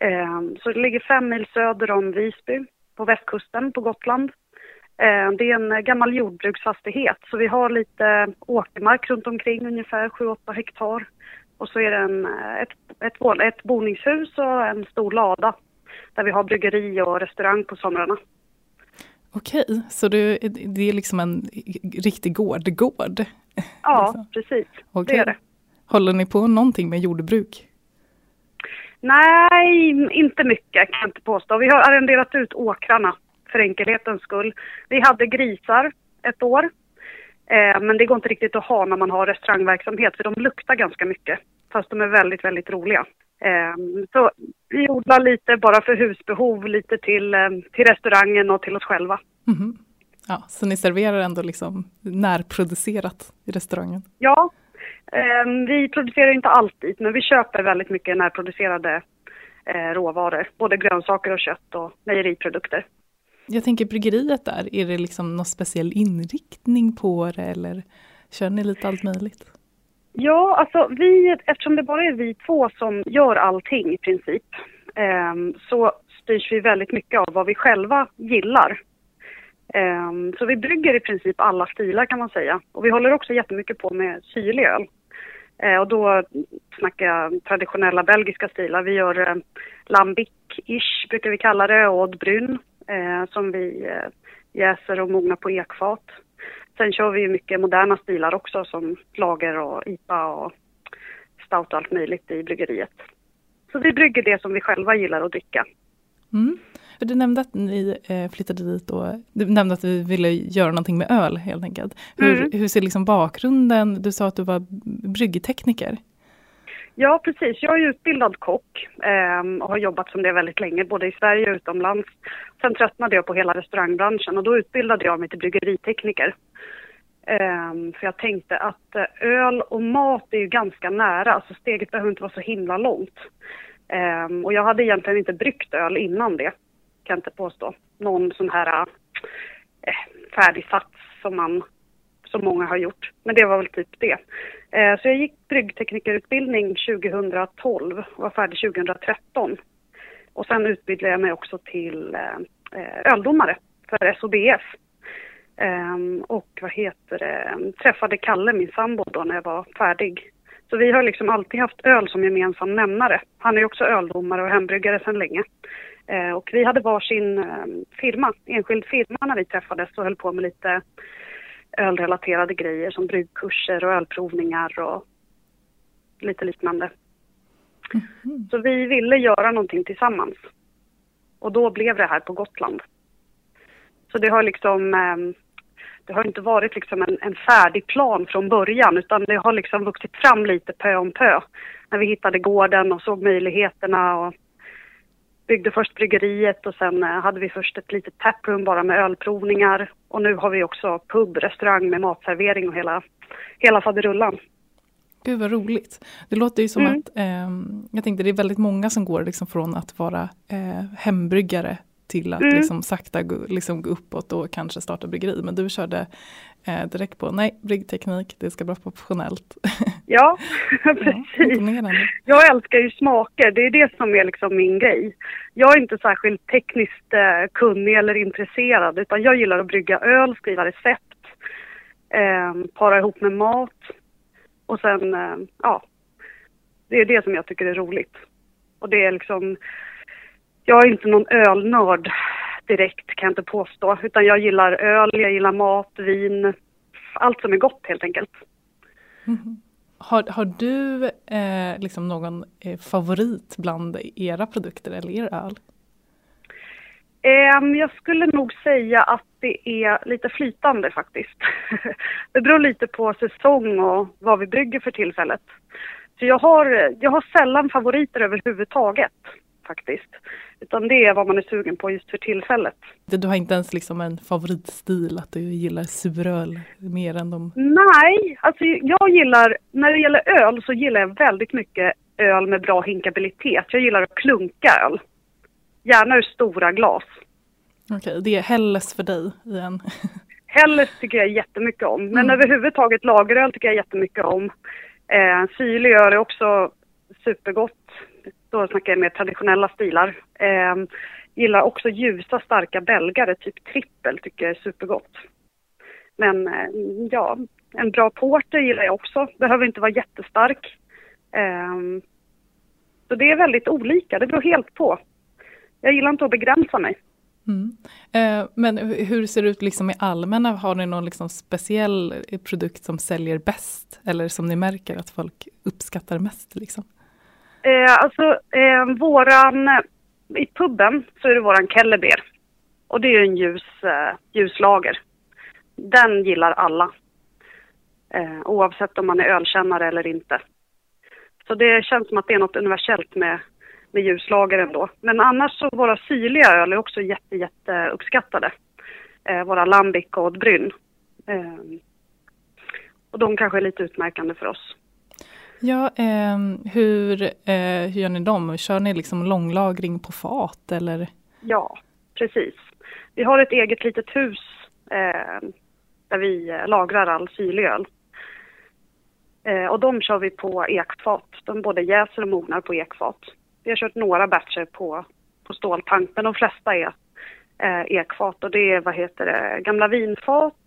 Eh, så det ligger fem mil söder om Visby. på västkusten på Gotland. Eh, det är en gammal jordbruksfastighet så vi har lite åkermark runt omkring, ungefär 7-8 hektar. Och så är det en, ett, ett, ett boningshus och en stor lada där vi har bryggeri och restaurang på somrarna.
Okej, så det, det är liksom en riktig gård-gård?
Ja, liksom. precis. Okay. Det är det.
Håller ni på någonting med jordbruk?
Nej, inte mycket kan jag inte påstå. Vi har arrenderat ut åkrarna för enkelhetens skull. Vi hade grisar ett år. Eh, men det går inte riktigt att ha när man har restaurangverksamhet för de luktar ganska mycket. Fast de är väldigt, väldigt roliga. Eh, så vi odlar lite bara för husbehov, lite till, eh, till restaurangen och till oss själva. Mm -hmm.
Ja, så ni serverar ändå liksom närproducerat i restaurangen?
Ja, vi producerar inte alltid, men vi köper väldigt mycket närproducerade eh, råvaror. Både grönsaker och kött och mejeriprodukter.
Jag tänker bryggeriet där, är det liksom någon speciell inriktning på det eller kör ni lite allt möjligt?
Ja, alltså vi, eftersom det bara är vi två som gör allting i princip, eh, så styrs vi väldigt mycket av vad vi själva gillar. Um, så vi brygger i princip alla stilar kan man säga. Och vi håller också jättemycket på med syrlig öl. Uh, ehm, och då snackar jag traditionella belgiska stilar. Vi gör uh, lambic-ish brukar vi kalla det, och brun uh, eh, som vi uh, jäser och mognar på ekfat. Sen kör vi mycket moderna stilar också som lager och IPA och stout och allt möjligt i bryggeriet. Så vi brygger det som vi själva gillar att dricka.
Mm. Du nämnde att ni eh, flyttade dit och du nämnde att vi ville göra någonting med öl helt enkelt. Hur, mm. hur ser liksom bakgrunden, du sa att du var bryggtekniker.
Ja, precis. Jag är utbildad kock eh, och har jobbat som det väldigt länge, både i Sverige och utomlands. Sen tröttnade jag på hela restaurangbranschen och då utbildade jag mig till bryggeritekniker. Eh, för jag tänkte att eh, öl och mat är ju ganska nära, alltså steget behöver inte vara så himla långt. Eh, och jag hade egentligen inte bryggt öl innan det kan jag inte påstå. Någon sån här äh, eh, färdig sats som man som många har gjort. Men det var väl typ det. Eh, så jag gick bryggteknikerutbildning 2012 och var färdig 2013. Och sen utbildade jag mig också till eh, eh öldomare för SOBF. Eh, och vad heter det, träffade Kalle, min sambo, då när jag var färdig. Så vi har liksom alltid haft öl som gemensam nämnare. Han är också öldomare och hembryggare sedan länge. Eh, och vi hade varsin eh, firma, enskild firma när vi träffades och höll på med lite ölrelaterade grejer som bryggkurser och ölprovningar och lite liknande. Mm. Så vi ville göra någonting tillsammans. Och då blev det här på Gotland. Så det har liksom ehm, det har inte varit liksom en, en, färdig plan från början utan det har liksom vuxit fram lite pö om pö. När vi hittade gården och såg möjligheterna och byggde först bryggeriet och sen eh, hade vi först ett litet taproom bara med ölprovningar. Och nu har vi också pub, restaurang med matservering och hela, hela faderullan.
Gud vad roligt. Det låter ju som mm. att, eh, jag tänkte det är väldigt många som går liksom från att vara eh, hembryggare till att mm. liksom sakta gå, liksom gå uppåt och kanske starta bryggeri. Men du körde eh, direkt på, nej, bryggteknik, det ska vara professionellt.
Ja, precis. Ja, jag älskar ju smaker, det är det som är liksom min grej. Jag är inte särskilt tekniskt eh, kunnig eller intresserad utan jag gillar att brygga öl, skriva recept, eh, para ihop med mat och sen, eh, ja, det är det som jag tycker är roligt. Och det är liksom, jag är inte någon ölnörd direkt kan jag inte påstå, utan jag gillar öl, jag gillar mat, vin, allt som är gott helt enkelt.
Mm. Har, har du eh, liksom någon eh, favorit bland era produkter eller er öl?
Um, jag skulle nog säga att det är lite flytande faktiskt. det beror lite på säsong och vad vi brygger för tillfället. Så jag har, jag har sällan favoriter överhuvudtaget faktiskt. Utan det är vad man är sugen på just för tillfället.
Du har inte ens liksom en favoritstil, att du gillar suröl mer än de?
Nej, alltså jag gillar, när det gäller öl så gillar jag väldigt mycket öl med bra hinkabilitet. Jag gillar att klunka öl. Gärna ur stora glas.
Okej, okay, det är Helles för dig igen.
Helles tycker jag jättemycket om, men mm. överhuvudtaget lageröl tycker jag jättemycket om. Eh, syrlig öl är också supergott då snackar jag mer traditionella stilar. Eh, Gillar också ljusa starka belgare, typ trippel tycker jag är supergott. Men eh, ja, en bra porter gillar jag också. Behöver inte vara jättestark. Eh, så det är väldigt olika, det beror helt på. Jag gillar inte att begränsa mig.
Mm. Eh, men hur ser det ut liksom i allmänna? Har ni någon liksom speciell eh, produkt som säljer bäst? Eller som ni märker att folk uppskattar mest? Liksom?
Eh, alltså, eh, våran, eh, i puben så är det våran Kelleber. Och det är en ljus, eh, ljuslager. Den gillar alla. Eh, oavsett om man är ölkännare eller inte. Så det känns som att det är något universellt med, med ljuslager ändå. Men annars så våra syrliga öl är också jätte, jätte uppskattade. Eh, våra Lambic och Bryn. Eh, och de kanske är lite utmärkande för oss.
Ja, eh, hur, eh, hur gör ni dem? Kör ni liksom långlagring på fat eller?
Ja, precis. Vi har ett eget litet hus eh, där vi eh, lagrar all syrlig öl. Eh, och de kör vi på ekfat. De både jäser och mognar på ekfat. Vi har kört några batcher på, på ståltank, men de flesta är eh, ekfat. Och det är, vad heter det, gamla vinfat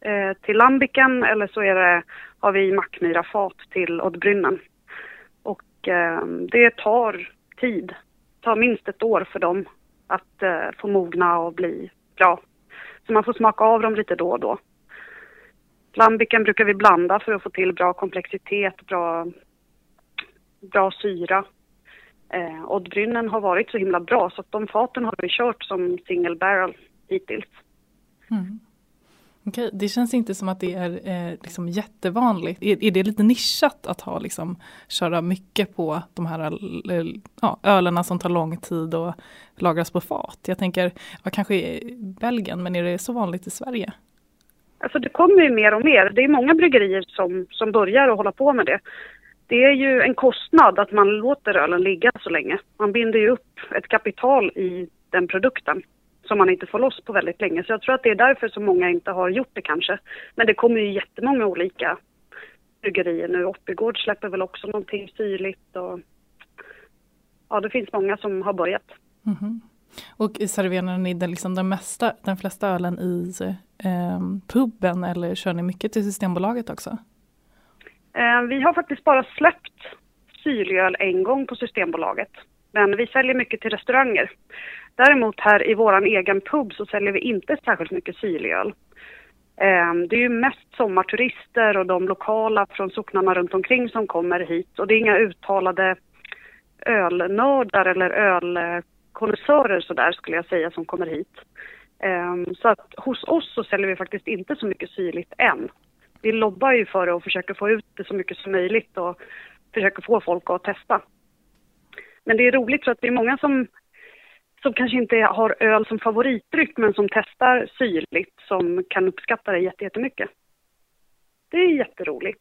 eh, till lambiken eller så är det, har vi Mackmyrafat till Oddbrynnen. Och eh, det tar tid. Det tar minst ett år för dem att eh, få mogna och bli bra. Så man får smaka av dem lite då och då. Lambiken brukar vi blanda för att få till bra komplexitet, bra, bra syra. Eh, Oddbrynnen har varit så himla bra så att de faten har vi kört som single barrel hittills.
Mm. Okay, det känns inte som att det är eh, liksom jättevanligt. Är, är, det lite nischat att ha, liksom, köra mycket på de här ja, ölerna som tar lång tid och lagras på fat? Jag tänker, ja, kanske i Belgien, men är det så vanligt i Sverige?
Alltså det kommer ju mer och mer. Det är många bryggerier som, som börjar att hålla på med det. Det är ju en kostnad att man låter ölen ligga så länge. Man binder ju upp ett kapital i den produkten som man inte får loss på väldigt länge. Så jag tror att det är därför så många inte har gjort det kanske. Men det kommer ju jättemånga olika bryggerier nu. Oppigård släpper väl också någonting syrligt och ja, det finns många som har börjat.
Mm -hmm. Och serverar ni den, liksom den, mesta, den flesta ölen i eh, puben eller kör ni mycket till Systembolaget också?
Eh, vi har faktiskt bara släppt syrligöl en gång på Systembolaget. Men vi säljer mycket till restauranger. Däremot här i vår egen pub så säljer vi inte särskilt mycket syrligöl. Ehm, det är ju mest sommarturister och de lokala från socknarna runt omkring som kommer hit. Och det är inga uttalade ölnördar eller ölkonnässörer sådär skulle jag säga som kommer hit. Ehm, så att hos oss så säljer vi faktiskt inte så mycket syrligt än. Vi lobbar ju för det och försöker få ut det så mycket som möjligt och försöker få folk att testa. Men det är roligt för att det är många som, som kanske inte har öl som favoritdryck men som testar syrligt som kan uppskatta det jättemycket. Det är jätteroligt.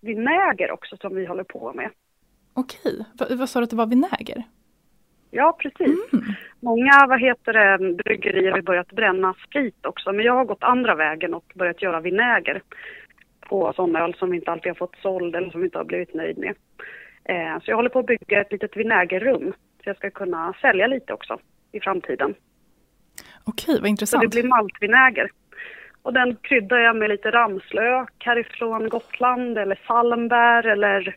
Vinäger också som vi håller på med.
Okej, v vad sa du att det var vinäger?
Ja, precis. Mm. Många vad heter det, bryggerier har börjat bränna sprit också, men jag har gått andra vägen och börjat göra vinäger på sådana öl som vi inte alltid har fått såld eller som vi inte har blivit nöjd med. Eh, så jag håller på att bygga ett litet vinägerrum så jag ska kunna sälja lite också i framtiden.
Okej, vad intressant.
Så det blir maltvinäger. Och den kryddar jag med lite ramslök härifrån Gotland eller salmbär eller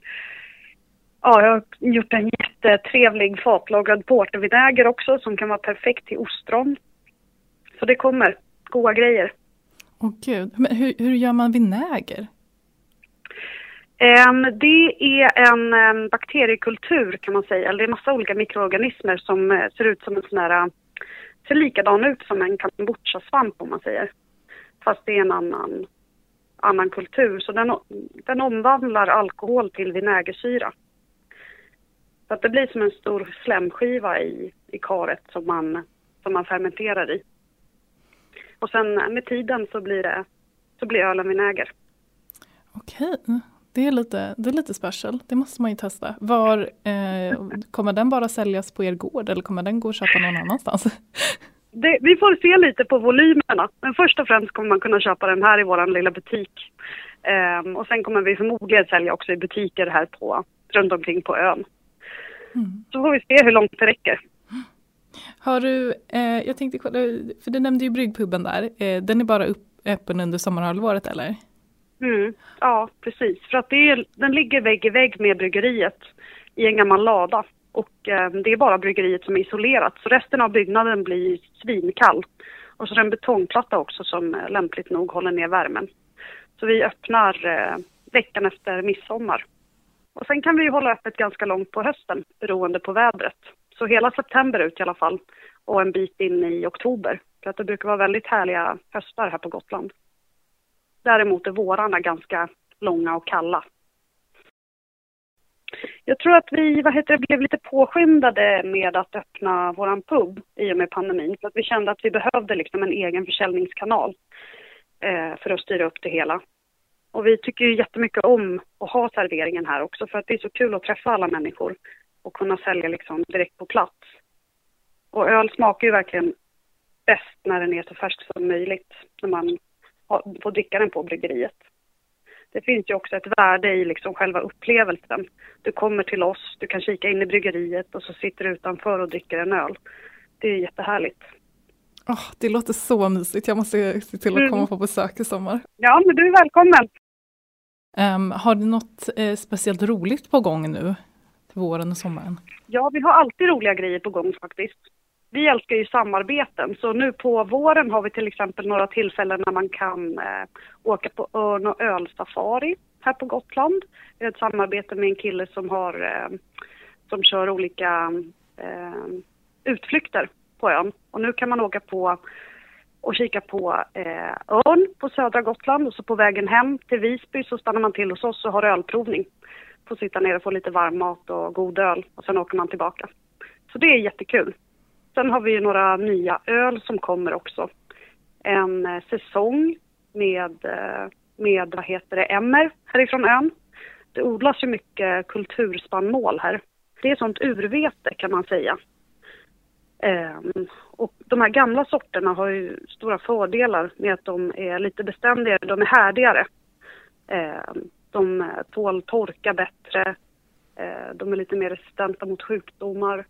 Ja, jag har gjort en jättetrevlig fatlagrad portervinäger också som kan vara perfekt till ostron. Så det kommer goda grejer.
Åh gud, men hur, hur gör man vinäger?
Um, det är en um, bakteriekultur kan man säga. Det är massa olika mikroorganismer som uh, ser ut som en sån här, eh, ser likadan ut som en kombucha-svamp om man säger. Fast det är en annan, annan kultur. Så den, den omvandlar alkohol till vinägersyra. Så att det blir som en stor slemskiva i, i karet som man, som man fermenterar i. Och sen eh, med tiden så blir, det, så blir ölen vinäger.
Okej, det är, lite, det är lite special. Det måste man ju testa. Var, eh, kommer den bara säljas på er gård eller kommer den gå att köpa någon annanstans?
Det, vi får se lite på volymerna. Men först och främst kommer man kunna köpa den här i vår lilla butik. Um, och sen kommer vi förmodligen sälja också i butiker här på, runt omkring på ön. Mm. Så får vi se hur långt det räcker.
Har du, eh, jag tänkte kolla, för du nämnde ju bryggpuben där, eh, den är bara upp, öppen under sommarhalvåret eller?
Mm, ja, precis. För att det är, den ligger vägg i vägg med bryggeriet i en gammal lada. Och eh, det är bara bryggeriet som är isolerat, så resten av byggnaden blir svinkall. Och så är det en betongplatta också som eh, lämpligt nog håller ner värmen. Så vi öppnar eh, veckan efter midsommar. Och sen kan vi ju hålla öppet ganska långt på hösten beroende på vädret. Så hela september ut i alla fall och en bit in i oktober. För att det brukar vara väldigt härliga höstar här på Gotland. Däremot är vårarna ganska långa och kalla. Jag tror att vi vad heter det, blev lite påskyndade med att öppna vår pub i och med pandemin. För att vi kände att vi behövde liksom en egen försäljningskanal eh, för att styra upp det hela. Och vi tycker ju jättemycket om att ha serveringen här också för att det är så kul att träffa alla människor och kunna sälja liksom direkt på plats. Och öl smakar ju verkligen bäst när den är så färsk som möjligt, när man får dricka den på bryggeriet. Det finns ju också ett värde i liksom själva upplevelsen. Du kommer till oss, du kan kika in i bryggeriet och så sitter du utanför och dricker en öl. Det är jättehärligt.
Oh, det låter så mysigt, jag måste se till att mm. komma på besök i sommar.
Ja, men du är välkommen.
Um, har du något eh, speciellt roligt på gång nu till våren och sommaren?
Ja, vi har alltid roliga grejer på gång faktiskt. Vi älskar ju samarbeten, så nu på våren har vi till exempel några tillfällen när man kan eh, åka på örn och ölsafari här på Gotland. Vi har ett samarbete med en kille som har eh, som kör olika eh, utflykter på ön. Och nu kan man åka på och kika på eh, örn på södra Gotland och så på vägen hem till Visby så stannar man till hos oss och har ölprovning. Får sitta ner och få lite varm mat och god öl och sen åker man tillbaka. Så det är jättekul. Sen har vi ju några nya öl som kommer också. En eh, säsong med, eh, med, vad heter det, emmer härifrån ön. Det odlas ju mycket kulturspannmål här. Det är sånt urvete kan man säga. Um, och de här gamla sorterna har ju stora fördelar med att de är lite beständigare, de är härdigare. Um, de eh, tål torka bättre, uh, de är lite mer resistenta mot sjukdomar.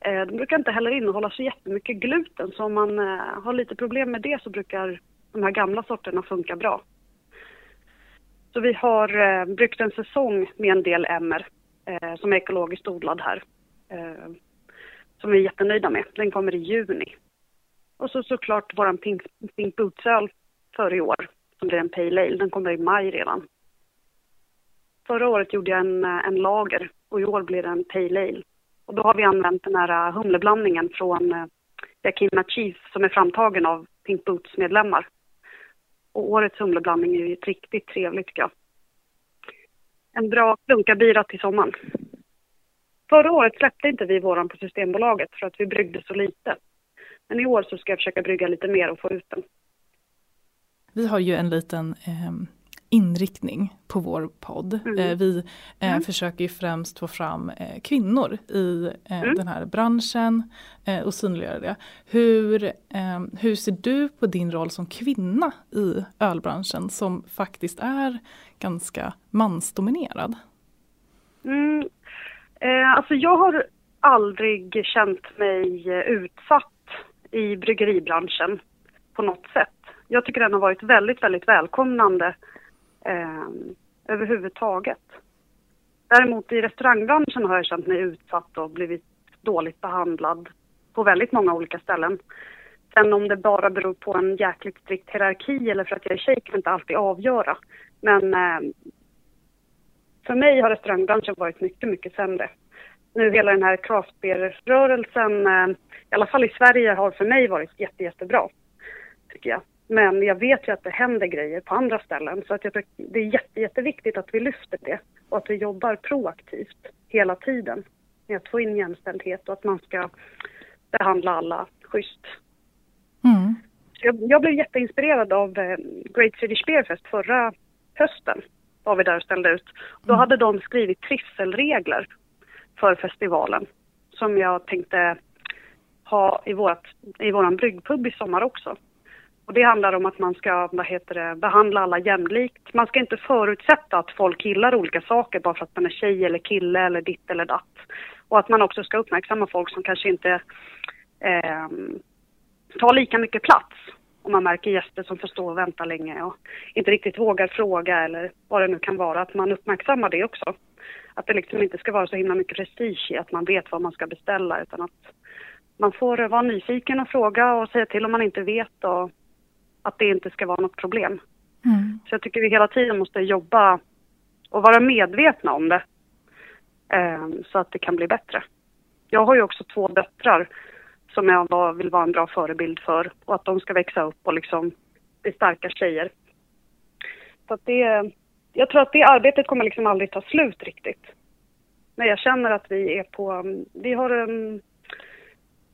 Eh, de brukar inte heller innehålla så jättemycket gluten, så om man eh, har lite problem med det så brukar de här gamla sorterna funka bra. Så vi har eh, bryggt en säsong med en del emmer som är ekologiskt odlad här som vi är jättenöjda med. Den kommer i juni. Och så såklart vår Pink, Pink Boots-öl för i år, som blir en Pale Ale. Den kommer i maj redan. Förra året gjorde jag en, en lager och i år blir det en Pale Ale. Och då har vi använt den här äh, humleblandningen från äh, Yakima Cheese som är framtagen av Pink Boots-medlemmar. Och årets humleblandning är ju riktigt trevligt tycker jag. En bra klunkabira till sommaren. Förra året släppte inte vi våran på Systembolaget för att vi bryggde så lite. Men i år så ska jag försöka brygga lite mer och få ut den.
Vi har ju en liten eh, inriktning på vår podd. Mm. Eh, vi eh, mm. försöker ju främst få fram eh, kvinnor i mm. den här branschen och synliggöra det. Hur, hur ser du på din roll som kvinna i ölbranschen som faktiskt är ganska mansdominerad?
Mm, alltså jag har aldrig känt mig utsatt i bryggeribranschen på något sätt. Jag tycker den har varit väldigt, väldigt välkomnande eh, överhuvudtaget. Däremot i restaurangbranschen har jag känt mig utsatt och blivit dåligt behandlad på väldigt många olika ställen. Sen om det bara beror på en jäkligt strikt hierarki eller för att jag är tjej kan inte alltid avgöra. Men eh, för mig har restaurangbranschen varit mycket, mycket sämre. Nu hela den här craftbeer-rörelsen, eh, i alla fall i Sverige, har för mig varit jätte, jättebra. Tycker jag. Men jag vet ju att det händer grejer på andra ställen så att jag det är jätte, jätteviktigt att vi lyfter det och att vi jobbar proaktivt hela tiden med att få in jämställdhet och att man ska behandla alla schysst. Mm. Jag, jag, blev jätteinspirerad av eh, Great Swedish Beer Fest förra hösten var vi där och ställde ut. Då mm. hade de skrivit trivselregler för festivalen som jag tänkte ha i, vårt, i våran bryggpub i sommar också. Och det handlar om att man ska vad heter det, behandla alla jämlikt. Man ska inte förutsätta att folk gillar olika saker bara för att man är tjej eller kille eller ditt eller datt. Och att man också ska uppmärksamma folk som kanske inte eh, tar lika mycket plats om man märker gäster som får stå och vänta länge och inte riktigt vågar fråga eller vad det nu kan vara, att man uppmärksammar det också. Att det liksom inte ska vara så himla mycket prestige i att man vet vad man ska beställa utan att man får vara nyfiken och fråga och säga till om man inte vet och att det inte ska vara något problem. Mm. Så jag tycker vi hela tiden måste jobba och vara medvetna om det eh, så att det kan bli bättre. Jag har ju också två döttrar som jag vill vara en bra förebild för och att de ska växa upp och liksom bli starka tjejer. Så att det, jag tror att det arbetet kommer liksom aldrig ta slut riktigt. Men jag känner att vi är på, vi har en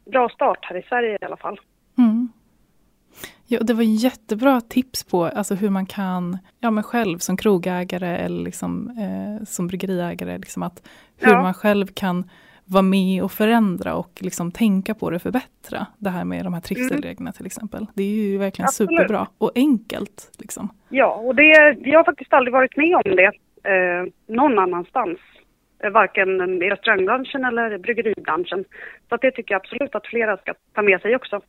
bra start här i Sverige i alla fall. Mm.
Ja, det var jättebra tips på alltså hur man kan, ja men själv som krogägare eller liksom, eh, som bryggeriägare, liksom att hur ja. man själv kan vara med och förändra och liksom tänka på det förbättra. Det här med de här trivselreglerna mm. till exempel. Det är ju verkligen Absolut. superbra och enkelt. Liksom.
Ja, och det, jag har faktiskt aldrig varit med om det eh, någon annanstans. Eh, varken i restaurangbranschen eller bryggeribranschen. Så det tycker jag absolut att flera ska ta med sig också.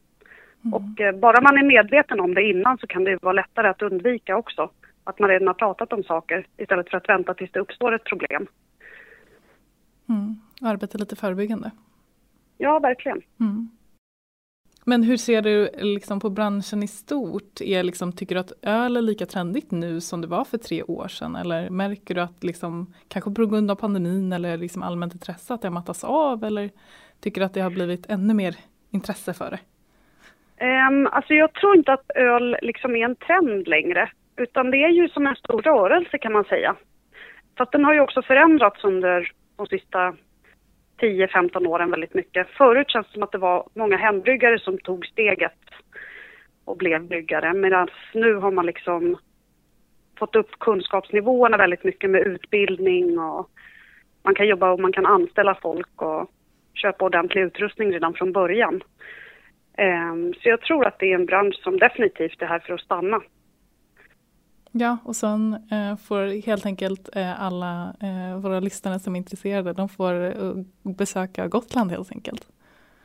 Mm. Och eh, bara man är medveten om det innan så kan det vara lättare att undvika också. Att man redan har pratat om saker istället för att vänta tills det uppstår ett problem.
Mm. Arbeta lite förebyggande.
Ja, verkligen.
Mm. Men hur ser du liksom på branschen i stort? Är liksom, tycker du att öl är lika trendigt nu som det var för tre år sedan? Eller märker du att, liksom, kanske på grund av pandemin eller liksom allmänt intresse, att det har mattats av? Eller tycker du att det har blivit ännu mer intresse för det?
Um, alltså jag tror inte att öl liksom är en trend längre. Utan det är ju som en stor rörelse kan man säga. Fast den har ju också förändrats under de sista 10-15 åren väldigt mycket. Förut känns det som att det var många hembryggare som tog steget och blev bryggare. Medan nu har man liksom fått upp kunskapsnivåerna väldigt mycket med utbildning och man kan jobba och man kan anställa folk och köpa ordentlig utrustning redan från början. Ehm, så jag tror att det är en bransch som definitivt är här för att stanna.
Ja, och sen eh, får helt enkelt eh, alla eh, våra lyssnare som är intresserade, de får besöka Gotland helt enkelt.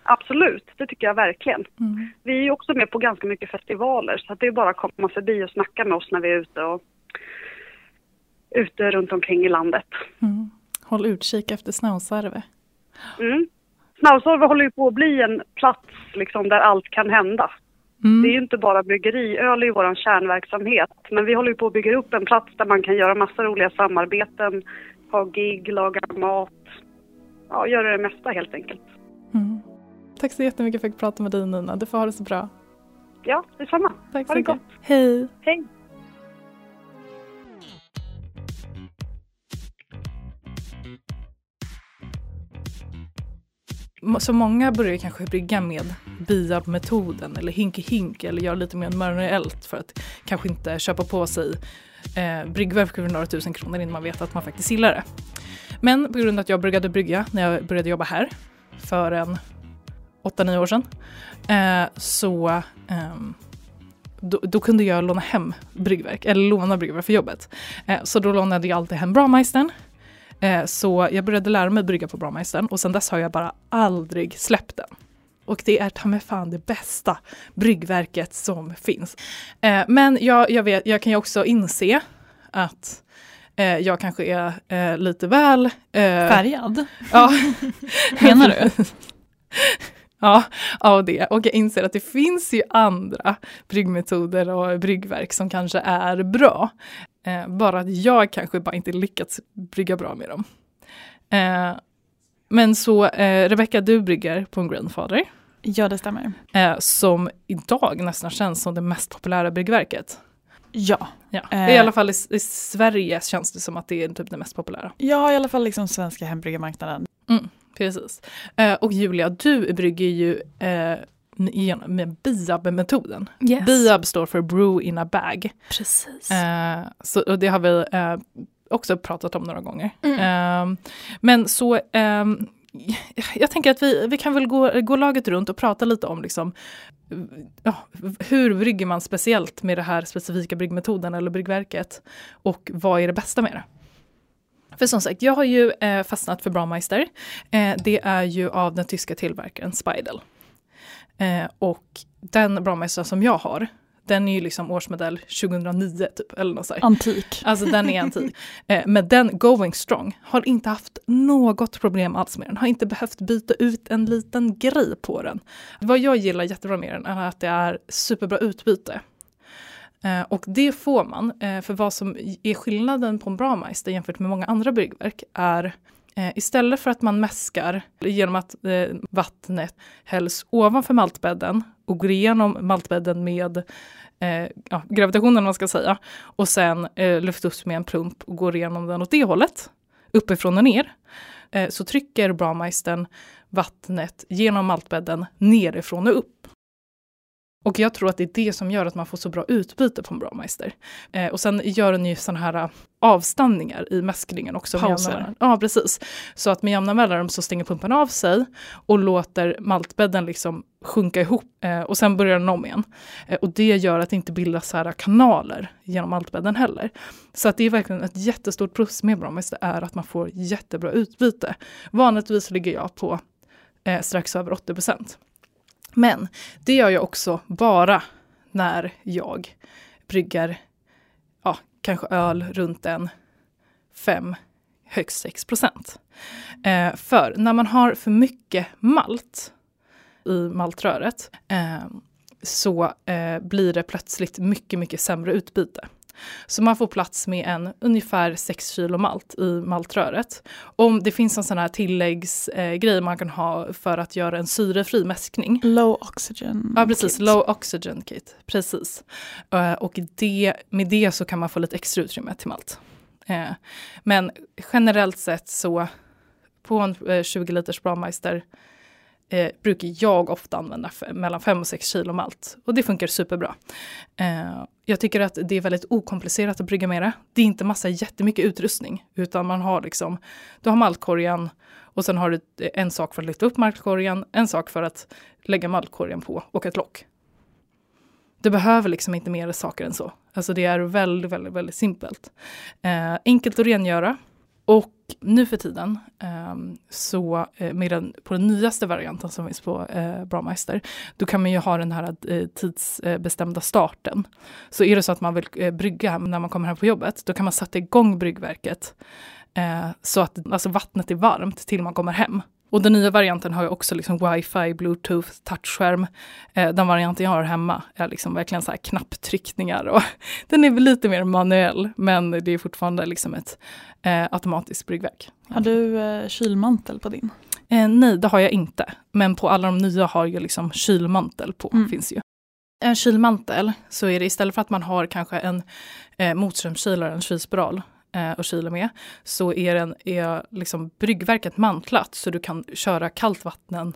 Absolut, det tycker jag verkligen. Mm. Vi är också med på ganska mycket festivaler så det är bara att komma förbi och snacka med oss när vi är ute och ute runt omkring i landet.
Mm. Håll utkik efter Snausarve.
Mm. Snausarve håller ju på att bli en plats liksom, där allt kan hända. Mm. Det är ju inte bara bryggeri, öl är ju vår kärnverksamhet. Men vi håller ju på att bygga upp en plats där man kan göra massa roliga samarbeten, ha gig, laga mat, ja, göra det mesta helt enkelt.
Mm. Tack så jättemycket för att jag fick prata med dig Nina, du får ha det så bra.
Ja, detsamma.
Tack så mycket. Hej.
Hej.
Så många börjar kanske brygga med BIAB-metoden eller hinky-hink eller göra lite mer manuellt för att kanske inte köpa på sig eh, bryggverk för några tusen kronor innan man vet att man faktiskt gillar det. Men på grund av att jag började brygga när jag började jobba här för en 8-9 år sedan eh, så eh, då, då, kunde jag låna hem bryggverk, eller låna bryggverk för jobbet. Eh, så då lånade jag alltid hem Braumeistern Eh, så jag började lära mig brygga på Braumeistern och sen dess har jag bara aldrig släppt den. Och det är ta mig fan det bästa bryggverket som finns. Eh, men jag, jag, vet, jag kan ju också inse att eh, jag kanske är lite väl...
Färgad?
Ja.
Menar du?
Ja, av det. Och jag inser att det finns ju andra bryggmetoder och bryggverk som kanske är bra. Eh, bara att jag kanske bara inte lyckats brygga bra med dem. Eh, men så eh, Rebecka, du brygger på en Grandfather.
Ja, det stämmer.
Eh, som idag nästan känns som det mest populära bryggverket.
Ja.
ja. I alla fall i, i, Sverige känns det som att det är typ det mest populära.
Ja, i alla fall liksom svenska hembryggarmarknaden.
Mm, precis. Eh, och Julia, du brygger ju eh, med BIAB-metoden.
Yes.
BIAB står för brew in a bag.
Precis.
Eh, så, och det har vi eh, också pratat om några gånger. Mm. Eh, men så ehm, jag tänker att vi, vi kan väl gå, gå laget runt och prata lite om liksom, ja, hur brygger man speciellt med det här specifika bryggmetoden eller bryggverket och vad är det bästa med det? För som sagt, jag har ju eh, fastnat för Braumeister. Eh, det är ju av den tyska tillverkaren Speidel. Eh, och den Brandmeister som jag har, den är ju liksom årsmodell 2009 typ, eller något sådär.
Antik.
Alltså den är antik. Eh, men den Going Strong har inte haft något problem alls med den. Har inte behövt byta ut en liten grej på den. Vad jag gillar jättebra med den är att det är superbra utbyte. Eh, och det får man, eh, för vad som är skillnaden på en Brameister jämfört med många andra byggverk är eh, istället för att man mäskar genom att eh, vattnet hälls ovanför maltbädden och går igenom maltbädden med eh, ja, gravitationen man ska säga och sen eh, lyfts upp med en plump och går igenom den åt det hållet, uppifrån och ner, eh, så trycker Brameistern vattnet genom maltbädden nerifrån och upp. Och jag tror att det är det som gör att man får så bra utbyte på en bra meister. Eh, och sen gör den ju sådana här äh, avstanningar i mäskningen också.
Pauser.
Ja, precis. Så att med jämna mellanrum så stänger pumpen av sig och låter maltbädden liksom sjunka ihop eh, och sen börjar den om igen. Eh, och det gör att det inte bildas så här kanaler genom maltbädden heller. Så att det är verkligen ett jättestort plus med Bromeister är att man får jättebra utbyte. Vanligtvis ligger jag på eh, strax över 80 procent. Men det gör jag också bara när jag brygger ja, kanske öl runt en 5, högst 6 procent. Eh, för när man har för mycket malt i maltröret eh, så eh, blir det plötsligt mycket, mycket sämre utbyte. Så man får plats med en ungefär 6 kilo malt i maltröret. Om det finns en sån här tilläggsgrej eh, man kan ha för att göra en syrefri mäskning.
Low oxygen
Ja precis,
kit.
low oxygen kit. Precis. Uh, och det, med det så kan man få lite extra utrymme till malt. Uh, men generellt sett så på en uh, 20 liters Brahmeister eh, brukar jag ofta använda mellan 5 och 6 kilo malt. Och det funkar superbra. Eh, jag tycker att det är väldigt okomplicerat att brygga med det. Det är inte massa jättemycket utrustning, utan man har liksom, du har maltkorgen och sen har du eh, en sak för att lyfta upp maltkorgen, en sak för att lägga maltkorgen på och ett lock. Du behöver liksom inte mer saker än så. Alltså det är väldigt, väldigt, väldigt simpelt. Eh, enkelt att rengöra. Och nu för tiden, ehm, så eh, med den, på den nyaste varianten som finns på eh, uh, Brameister, då kan man ju ha den här eh, tidsbestämda starten. Så är det så att man vill brygga när man kommer hem på jobbet, då kan man sätta igång bryggverket så att alltså, vattnet är varmt till man kommer hem. Och den nya varianten har ju också liksom wifi, bluetooth, touchskärm. Eh, den varianten jag har hemma är liksom verkligen så här knapptryckningar och den är väl lite mer manuell men det är fortfarande liksom ett eh, automatiskt bryggverk.
Har du eh, kylmantel på din?
Eh, nej, det har jag inte. Men på alla de nya har jag liksom kylmantel på. Mm. finns ju. En kylmantel så är det istället för att man har kanske en eh, motströmskylare, en kylspiral, eh, och kyla med så är, den, är liksom bryggverket mantlat så du kan köra kallt vatten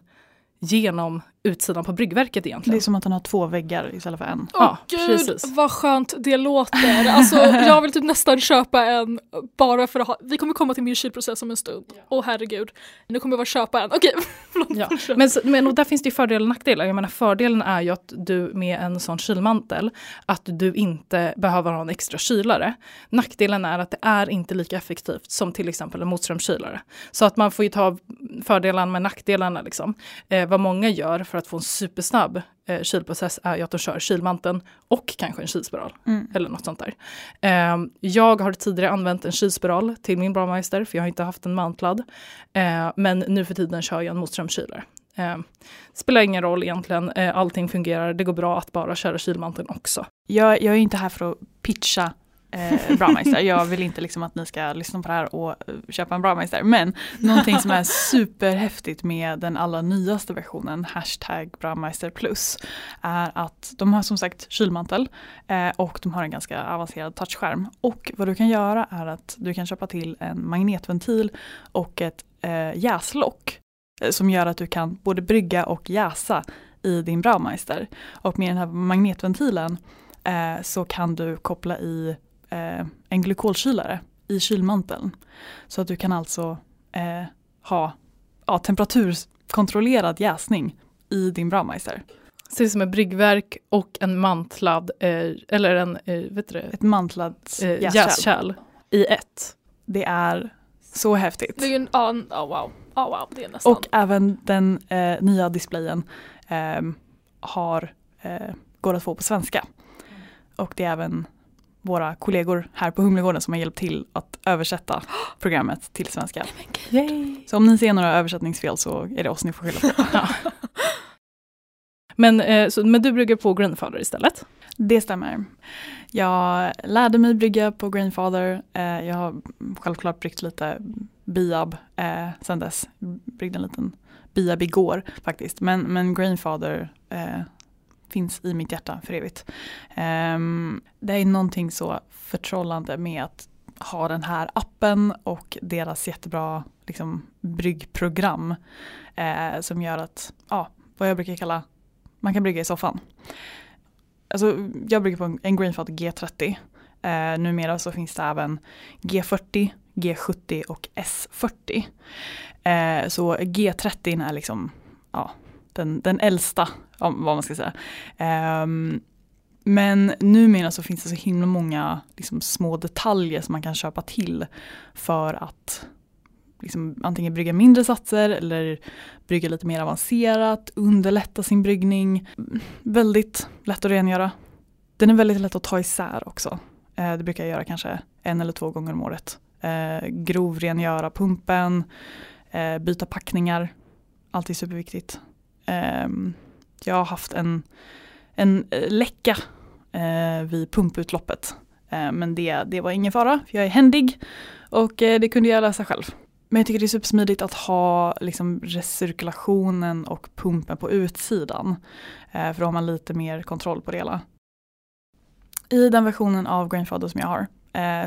genom utsidan på bryggverket egentligen.
Det är som att den har två väggar istället för en.
Åh oh, gud precis. vad skönt det låter. Alltså jag vill typ nästan köpa en bara för att ha, vi kommer komma till min kylprocess om en stund. Åh ja. oh, herregud, nu kommer jag bara köpa en. Okej,
okay. ja. men, men och där finns det ju fördelar och nackdelar. Jag menar fördelen är ju att du med en sån kylmantel att du inte behöver ha en extra kylare. Nackdelen är att det är inte lika effektivt som till exempel en motströmskylare. Så att man får ju ta fördelarna med nackdelarna liksom. Eh, vad många gör för att få en supersnabb eh, kylprocess är ju att de kör kylmanteln och kanske en kylspiral. Mm. Eller något sånt där. Eh, jag har tidigare använt en kylspiral till min Brahmeister för jag har inte haft en mantlad. Eh, men nu för tiden kör jag en motströmskylare. Eh, spelar ingen roll egentligen, eh, allting fungerar, det går bra att bara köra kylmanteln också.
Jag, jag är inte här för att pitcha eh, Brameister. Jag vill inte liksom att ni ska lyssna på det här och eh, köpa en Braumeister. Men någonting som är superhäftigt med den allra nyaste versionen, hashtag Brameister plus, är att de har som sagt kylmantel eh, och de har en ganska avancerad touchskärm. Och vad du kan göra är att du kan köpa till en magnetventil och ett eh, jäslock eh, som gör att du kan både brygga och jäsa i din Braumeister. Och med den här magnetventilen eh, så kan du koppla i eh, en glykolkylare i kylmanteln. Så att du kan alltså eh, ha ja, temperaturkontrollerad jäsning i din Braumeister.
Så det är som ett bryggverk och en mantlad, eh, eller en, eh, vet du det?
Ett mantlat
eh, jäskärl i ett.
Det är så häftigt.
Det är en, oh, oh, wow. Oh, wow, det är nästan.
Och även den eh, nya displayen eh, har, eh, går att få på svenska. Och det är även våra kollegor här på Humlegården som har hjälpt till att översätta programmet till svenska. Så om ni ser några översättningsfel så är det oss ni får skylla på.
Men, eh, så, men du brygger på Grandfather istället?
Det stämmer. Jag lärde mig brygga på Grandfather. Eh, jag har självklart bryggt lite biab eh, sen dess. Bryggde en liten biab igår faktiskt. Men, men Grandfather eh, finns i mitt hjärta för evigt. Um, det är någonting så förtrollande med att ha den här appen och deras jättebra liksom, bryggprogram eh, som gör att, ja, vad jag brukar kalla, man kan brygga i soffan. Alltså, jag brygger på en Greenfat G30. Eh, numera så finns det även G40, G70 och S40. Eh, så G30 är liksom, ja, den, den äldsta, om vad man ska säga. Um, men numera så finns det så himla många liksom, små detaljer som man kan köpa till för att liksom, antingen brygga mindre satser eller brygga lite mer avancerat, underlätta sin bryggning. Väldigt lätt att rengöra. Den är väldigt lätt att ta isär också. Eh, det brukar jag göra kanske en eller två gånger om året. Eh, grovrengöra pumpen, eh, byta packningar. Alltid superviktigt. Ehm, jag har haft en, en eh, läcka eh, vid pumputloppet. Eh, men det, det var ingen fara, för jag är händig och eh, det kunde jag lösa själv. Men jag tycker det är supersmidigt att ha liksom recirkulationen och pumpen på utsidan. Eh, för då har man lite mer kontroll på det hela. I den versionen av Grandfather som jag har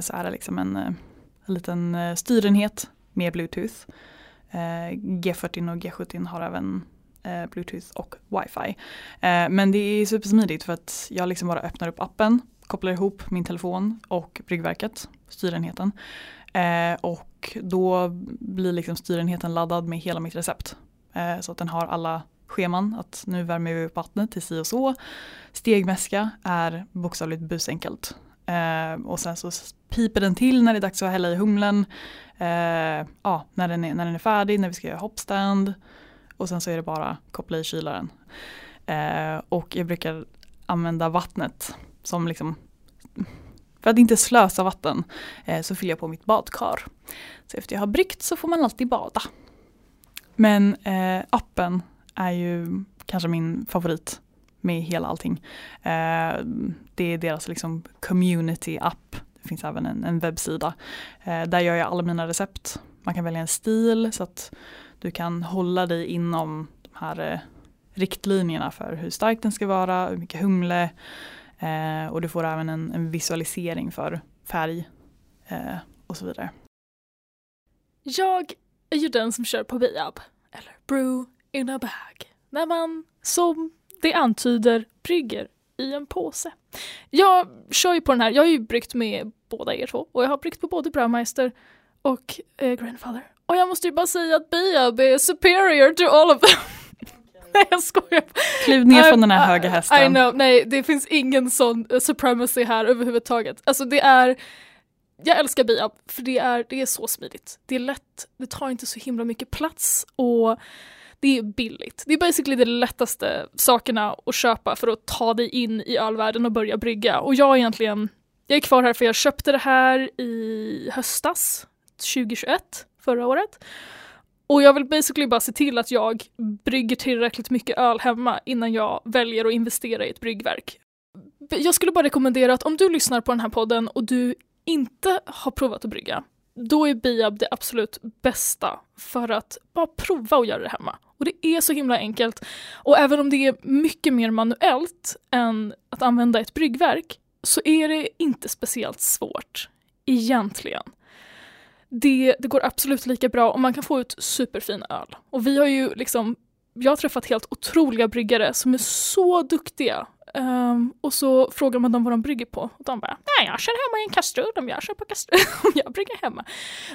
så är det liksom en, en liten styrenhet med bluetooth. G40 och G70 har även eh, bluetooth och wifi. Eh, men det är supersmidigt för att jag liksom bara öppnar upp appen, kopplar ihop min telefon och bryggverket, styrenheten. Eh, och då blir liksom styrenheten laddad med hela mitt recept. Eh, så att den har alla scheman, att nu värmer vi upp vattnet till si och så. Stegmäska är bokstavligt busenkelt. Eh, och sen så piper den till när det är dags att hälla i humlen. Eh, ja, när, den är, när den är färdig, när vi ska göra hopstand och sen så är det bara koppla i kylaren. Eh, och jag brukar använda vattnet som liksom för att inte slösa vatten eh, så fyller jag på mitt badkar. Så efter jag har bryggt så får man alltid bada. Men eh, appen är ju kanske min favorit med hela allting. Eh, det är deras liksom community-app. Det finns även en, en webbsida. Eh, där gör jag alla mina recept. Man kan välja en stil så att du kan hålla dig inom de här eh, riktlinjerna för hur stark den ska vara, hur mycket humle eh, och du får även en, en visualisering för färg eh, och så vidare.
Jag är ju den som kör på biab, eller brew in a bag, när man som det antyder brygger i en påse. Jag kör ju på den här, jag har ju bryggt med båda er två och jag har bryggt på både Braumeister och eh, Grandfather. Och jag måste ju bara säga att Biab är superior to all of them. nej jag skojar.
Kliv ner från den här höga hästen.
I know, nej det finns ingen sån uh, supremacy här överhuvudtaget. Alltså det är, jag älskar Biab för det är, det är så smidigt. Det är lätt, det tar inte så himla mycket plats och det är billigt. Det är basically de lättaste sakerna att köpa för att ta dig in i ölvärlden och börja brygga. Och jag är egentligen, jag är kvar här för jag köpte det här i höstas, 2021 förra året. Och jag vill basically bara se till att jag brygger tillräckligt mycket öl hemma innan jag väljer att investera i ett bryggverk. Jag skulle bara rekommendera att om du lyssnar på den här podden och du inte har provat att brygga, då är Biab det absolut bästa för att bara prova att göra det hemma. Och det är så himla enkelt. Och även om det är mycket mer manuellt än att använda ett bryggverk så är det inte speciellt svårt egentligen det, det går absolut lika bra och man kan få ut superfin öl. Och vi har ju liksom, jag har träffat helt otroliga bryggare som är så duktiga. Um, och så frågar man dem vad de brygger på och de bara, nej jag kör hemma i en kastrull om jag kör på kastrull om jag brygger hemma.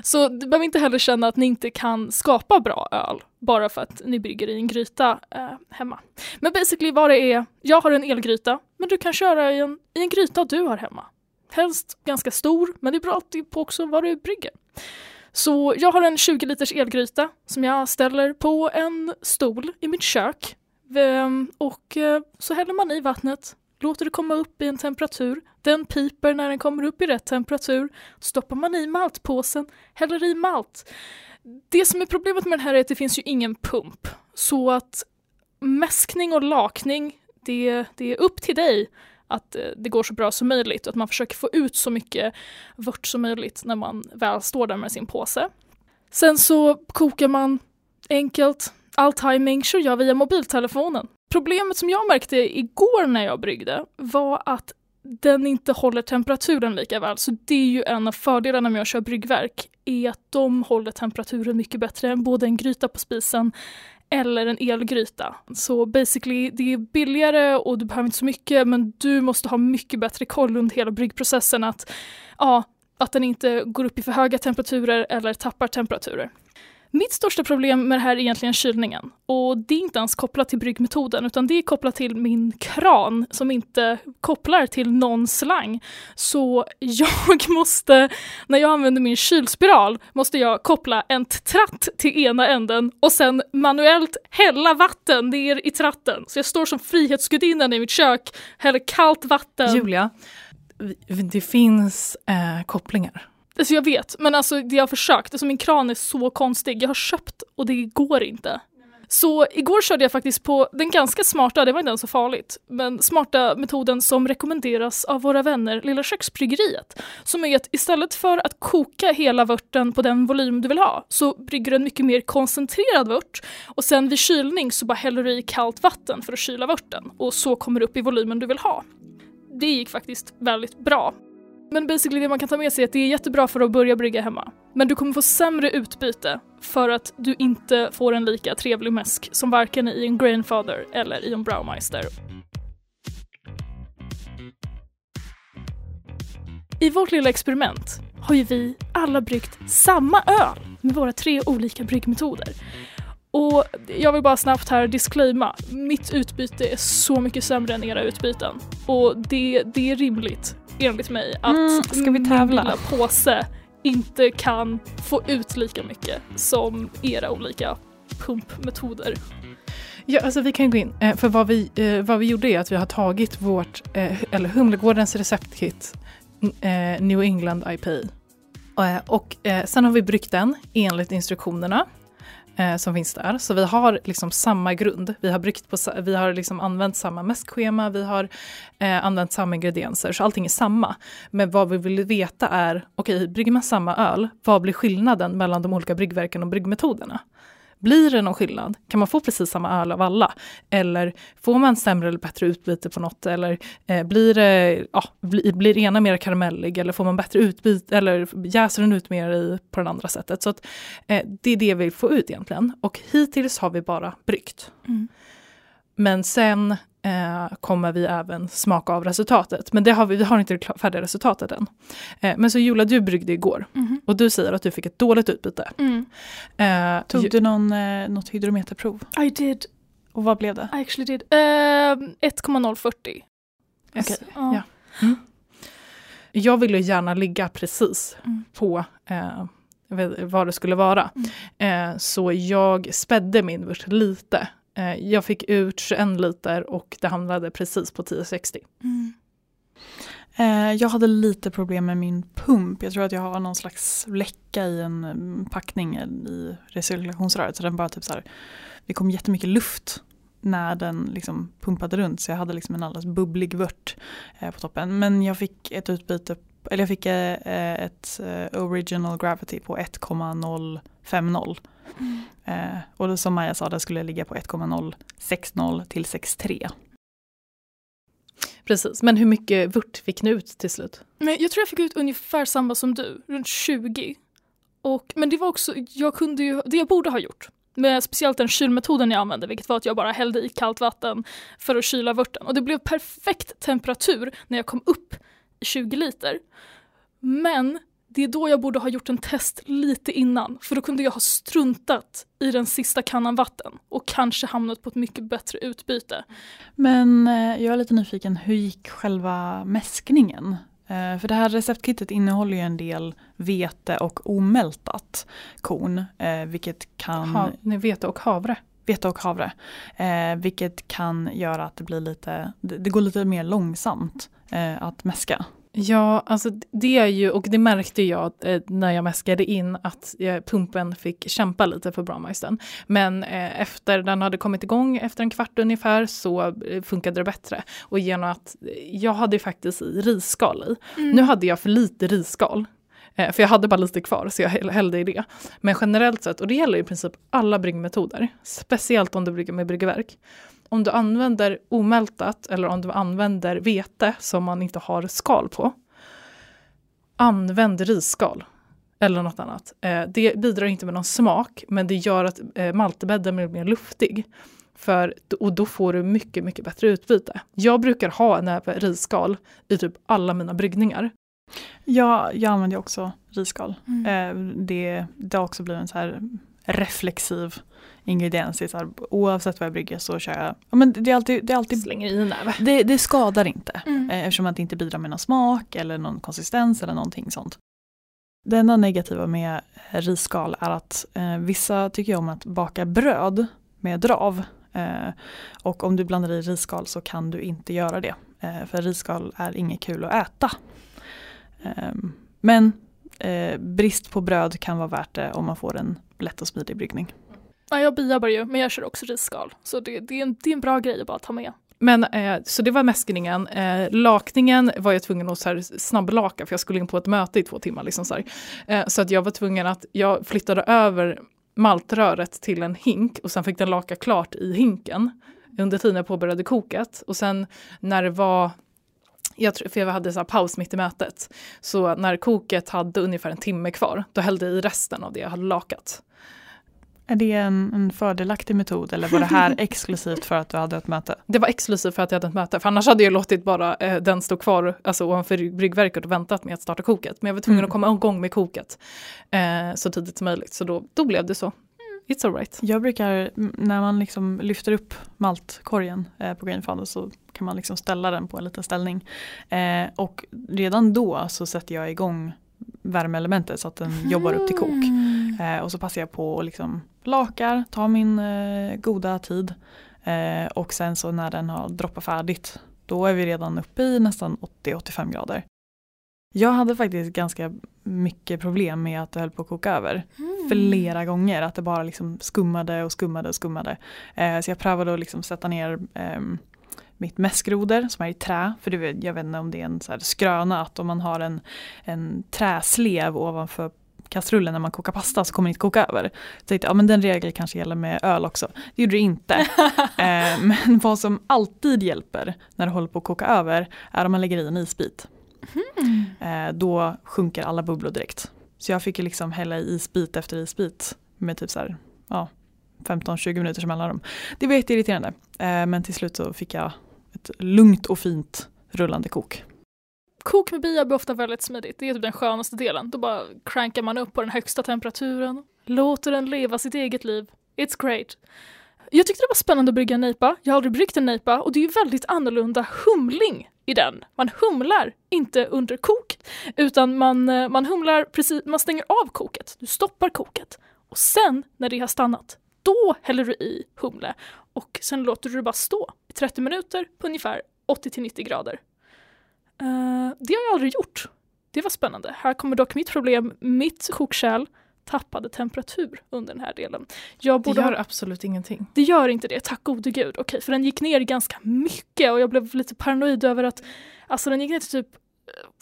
Så du behöver inte heller känna att ni inte kan skapa bra öl bara för att ni brygger i en gryta uh, hemma. Men basically vad det är, jag har en elgryta men du kan köra i en, i en gryta du har hemma. Helst ganska stor, men det är bra på också vad du brygger. Så jag har en 20 liters elgryta som jag ställer på en stol i mitt kök ehm, och eh, så häller man i vattnet, låter det komma upp i en temperatur. Den piper när den kommer upp i rätt temperatur. Stoppar man i maltpåsen, häller i malt. Det som är problemet med den här är att det finns ju ingen pump. Så att mäskning och lakning, det, det är upp till dig att eh, det går så bra som möjligt och att man försöker få ut så mycket vört som möjligt när man väl står där med sin påse. Sen så kokar man enkelt. All timing kör jag via mobiltelefonen. Problemet som jag märkte igår när jag bryggde var att den inte håller temperaturen lika väl. Så det är ju en av fördelarna med att köra bryggverk, är att de håller temperaturen mycket bättre än både en gryta på spisen eller en elgryta. Så basically, det är billigare och du behöver inte så mycket men du måste ha mycket bättre koll under hela bryggprocessen att, ja, att den inte går upp i för höga temperaturer eller tappar temperaturer. Mitt största problem med det här är egentligen kylningen. Och det är inte ens kopplat till bryggmetoden utan det är kopplat till min kran som inte kopplar till någon slang. Så jag måste, när jag använder min kylspiral, måste jag koppla en tratt till ena änden och sen manuellt hälla vatten ner i tratten. Så jag står som frihetsgudinnan i mitt kök, häller kallt vatten.
Julia, det finns eh, kopplingar.
Alltså jag vet, men alltså det jag har försökt, alltså min kran är så konstig. Jag har köpt och det går inte. Så igår körde jag faktiskt på den ganska smarta, det var inte ens så farligt, men smarta metoden som rekommenderas av våra vänner Lilla köksbryggeriet. Som är att istället för att koka hela vörten på den volym du vill ha så brygger du en mycket mer koncentrerad vört och sen vid kylning så bara häller du i kallt vatten för att kyla vörten och så kommer du upp i volymen du vill ha. Det gick faktiskt väldigt bra. Men basically det man kan ta med sig är att det är jättebra för att börja brygga hemma. Men du kommer få sämre utbyte för att du inte får en lika trevlig mäsk som varken i en Grainfather eller i en Braumeister. I vårt lilla experiment har ju vi alla bryggt samma öl med våra tre olika bryggmetoder. Och jag vill bara snabbt här disclaima, mitt utbyte är så mycket sämre än era utbyten. Och det, det är rimligt enligt mig att mm,
ska vi tävla?
min lilla påse inte kan få ut lika mycket som era olika pumpmetoder.
Ja, alltså vi kan gå in. Eh, för vad vi, eh, vad vi gjorde är att vi har tagit vårt, eh, eller Humlegårdens receptkit, New England IPA. Och sen har vi bryggt den enligt instruktionerna eh, som finns där. Så vi har liksom samma grund. Vi har, bryggt på, vi har liksom använt samma mäskschema, vi har eh, använt samma ingredienser, så allting är samma. Men vad vi vill veta är, okej, okay, brygger man samma öl, vad blir skillnaden mellan de olika bryggverken och bryggmetoderna? Blir det någon skillnad? Kan man få precis samma öl av alla? Eller får man sämre eller bättre utbyte på något? Eller eh, blir, det, ja, blir, blir ena mer karamellig? Eller får man bättre utbyte? Eller jäser den ut mer i, på det andra sättet? Så att, eh, det är det vi får ut egentligen. Och hittills har vi bara bryggt. Mm. Men sen eh, kommer vi även smaka av resultatet. Men det har vi, vi har inte det färdiga resultatet än. Eh, men så Julia, du bryggde igår mm. och du säger att du fick ett dåligt utbyte. Mm.
Eh, Tog du någon, eh, något hydrometerprov?
I did.
Och vad blev det?
I actually did. Uh, 1,040.
Okay. Uh. Ja. Mm. Jag ville gärna ligga precis mm. på eh, vad det skulle vara. Mm. Eh, så jag spädde min vört lite Eh, jag fick ut 21 liter och det hamnade precis på 1060. Mm.
Eh, jag hade lite problem med min pump. Jag tror att jag har någon slags läcka i en mm, packning i recirkulationsröret. Så den bara typ så här, det kom jättemycket luft när den liksom pumpade runt. Så jag hade liksom en alldeles bubblig vört eh, på toppen. Men jag fick ett utbyte, eller jag fick ett original gravity på 1,050. Mm. Eh, och då, som Maja sa, det skulle ligga på 1,060 till 63.
Precis, men hur mycket vört fick ni ut till slut?
Men jag tror jag fick ut ungefär samma som du, runt 20. Och, men det var också, jag kunde ju, det jag borde ha gjort, med speciellt den kylmetoden jag använde, vilket var att jag bara hällde i kallt vatten för att kyla vörten. Och det blev perfekt temperatur när jag kom upp 20 liter. Men det är då jag borde ha gjort en test lite innan, för då kunde jag ha struntat i den sista kannan vatten och kanske hamnat på ett mycket bättre utbyte.
Men eh, jag är lite nyfiken, hur gick själva mäskningen? Eh, för det här receptkittet innehåller ju en del vete och omältat korn, eh, vilket kan... Ha,
nej, vete och havre.
vete och havre. Vilket kan göra att det blir lite, det går lite mer långsamt eh, att mäska.
Ja, alltså det är ju, och det märkte jag eh, när jag mäskade in att eh, pumpen fick kämpa lite för Brahmaisten. Men eh, efter den hade kommit igång efter en kvart ungefär så funkade det bättre. Och genom att jag hade faktiskt risskal i. Mm. Nu hade jag för lite risskal. För jag hade bara lite kvar så jag hällde i det. Men generellt sett, och det gäller i princip alla bryggmetoder, speciellt om du brygger med bryggverk om du använder omältat eller om du använder vete som man inte har skal på, använd risskal eller något annat. Eh, det bidrar inte med någon smak, men det gör att eh, maltbädden blir mer luftig. För, och då får du mycket, mycket bättre utbyte. Jag brukar ha en näve risskal i typ alla mina bryggningar.
Ja, jag använder också risskal. Mm. Eh, det, det har också blivit en så här reflexiv ingrediens. Så här, oavsett vad jag brygger så kör jag. Ja, men det är alltid, det är alltid
Slänger i näve.
Det, det skadar inte mm. eh, eftersom att det inte bidrar med någon smak eller någon konsistens eller någonting sånt. Det enda negativa med risskal är att eh, vissa tycker om att baka bröd med drav. Eh, och om du blandar i risskal så kan du inte göra det. Eh, för risskal är inget kul att äta. Ehm, men eh, brist på bröd kan vara värt det om man får en lätt och smidig bryggning.
Ja, jag biabbar ju, men jag kör också risskal. Så det, det, är en, det är en bra grej att bara ta med.
Men eh, så det var mäskningen. Eh, lakningen var jag tvungen att så här, snabblaka för jag skulle in på ett möte i två timmar. Liksom så, eh, så att jag var tvungen att, jag flyttade över maltröret till en hink och sen fick den laka klart i hinken under tiden jag påbörjade koket. Och sen när det var jag tror, för jag hade så paus mitt i mötet. Så när koket hade ungefär en timme kvar, då hällde jag i resten av det jag hade lakat.
Är det en, en fördelaktig metod eller var det här exklusivt för att du hade ett möte?
Det var exklusivt för att jag hade ett möte, för annars hade jag låtit bara eh, den stå kvar alltså, ovanför bryggverket och väntat med att starta koket. Men jag var tvungen mm. att komma igång med koket eh, så tidigt som möjligt, så då, då blev det så. It's alright.
Jag brukar, när man liksom lyfter upp maltkorgen eh, på Grainfather så kan man liksom ställa den på en liten ställning. Eh, och redan då så sätter jag igång värmeelementet så att den jobbar upp till kok. Mm. Eh, och så passar jag på och liksom lakar, tar min eh, goda tid. Eh, och sen så när den har droppat färdigt då är vi redan uppe i nästan 80-85 grader. Jag hade faktiskt ganska mycket problem med att det höll på att koka över. Mm. Flera gånger, att det bara liksom skummade och skummade och skummade. Eh, så jag prövade att liksom sätta ner eh, mitt mäskroder som är i trä. För det, jag vet inte om det är en så skröna att om man har en, en träslev ovanför kastrullen när man kokar pasta så kommer det inte koka över. Så tänkte, ja men den regeln kanske gäller med öl också. Det gjorde det inte. eh, men vad som alltid hjälper när det håller på att koka över är om man lägger i en isbit. Mm. Eh, då sjunker alla bubblor direkt. Så jag fick liksom hälla i isbit efter isbit med typ så här, ja, 15-20 minuters mellanrum. Det var jätteirriterande. Eh, men till slut så fick jag ett lugnt och fint rullande kok.
Kok med bia blir ofta väldigt smidigt. Det är typ den skönaste delen. Då bara crankar man upp på den högsta temperaturen, låter den leva sitt eget liv. It's great. Jag tyckte det var spännande att brygga en nejpa. Jag har aldrig bryggt en nejpa och det är ju väldigt annorlunda humling i den. Man humlar inte under kok utan man, eh, man humlar precis, man stänger av koket. Du stoppar koket och sen när det har stannat då häller du i humle och sen låter du det bara stå i 30 minuter på ungefär 80 till 90 grader. Uh, det har jag aldrig gjort. Det var spännande. Här kommer dock mitt problem. Mitt kokkärl tappade temperatur under den här delen.
Jag det gör ha... absolut ingenting.
Det gör inte det, tack gode gud. Okej, för den gick ner ganska mycket och jag blev lite paranoid över att alltså den gick ner till typ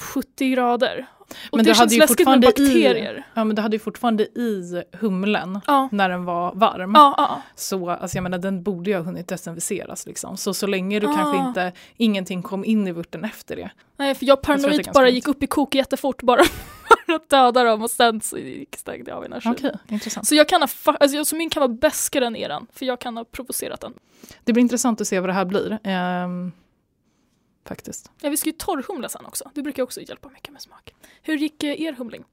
70 grader. Men det, det hade ju fortfarande
I, ja, men det hade ju fortfarande i humlen ja. när den var varm.
Ja, ja.
Så alltså, jag menar, den borde ju ha hunnit desinficeras. Liksom. Så så länge du kanske inte, ingenting kom in i vurten efter det.
Nej, för jag paranoid bara gick upp i kok jättefort bara för att döda dem och sen så stängde jag av energin.
Okay, intressant.
Så jag kan ha, alltså, så min kan vara bäskare än eran, för jag kan ha provocerat den.
Det blir intressant att se vad det här blir. Um, faktiskt.
Ja, vi ska ju torrhumla sen också. Det brukar också hjälpa mycket med smak. Hur gick eh, er humling?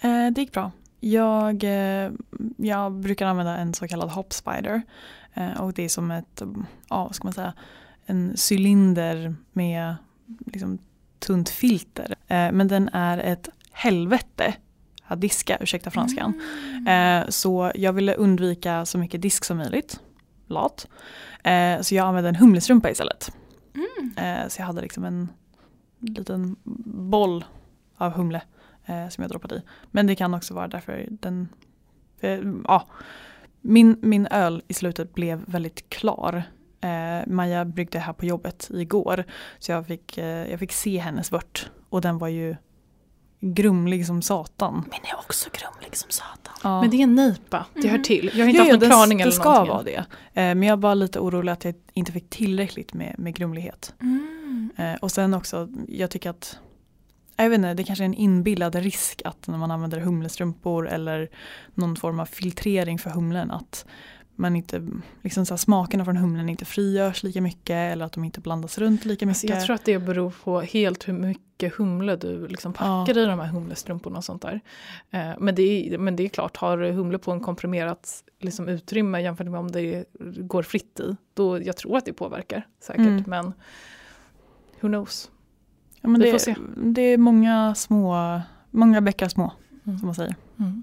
Eh, det gick bra. Jag, eh, jag brukar använda en så kallad hop spider. Eh, och det är som ett, ja ska man säga, en cylinder med liksom, tunt filter. Eh, men den är ett helvete att diska, ursäkta franskan. Eh, så jag ville undvika så mycket disk som möjligt. Lat. Så jag använde en humlestrumpa istället. Mm. så jag hade liksom en liten boll av humle eh, som jag droppade i. Men det kan också vara därför den, eh, ja, min, min öl i slutet blev väldigt klar. Eh, Maja bryggde här på jobbet igår så jag fick, jag fick se hennes vört och den var ju grumlig som satan.
Min är också grumlig som satan.
Ja.
Men det är en nipa, det hör
Mm.
till. Jag har inte
Jo,
haft
jo,
någon
det-
klarning
det
eller
ska
någonting.
vara det. Eh, men jag var lite orolig att jag inte fick tillräckligt med, med grumlighet.
Mm.
Eh, och sen också, jag tycker att jag vet inte, det kanske är en inbillad risk att när man använder humlestrumpor eller någon form av filtrering för humlen att man inte, liksom så här, smakerna från humlen inte frigörs lika mycket eller att de inte blandas runt lika
Alltså
mycket.
jag tror att det beror på helt hur mycket humle du liksom packar i de här humlestrumporna och sånt där. Eh, men, det är, men det är klart, har du humle på en komprimerat liksom, utrymme jämfört med om det går fritt i, då jag tror att det påverkar säkert.
Mm.
Men who knows?
ja, men
vi
det,
får se.
det är många små, många bäckar små
Mm.
som man säger.
Mm.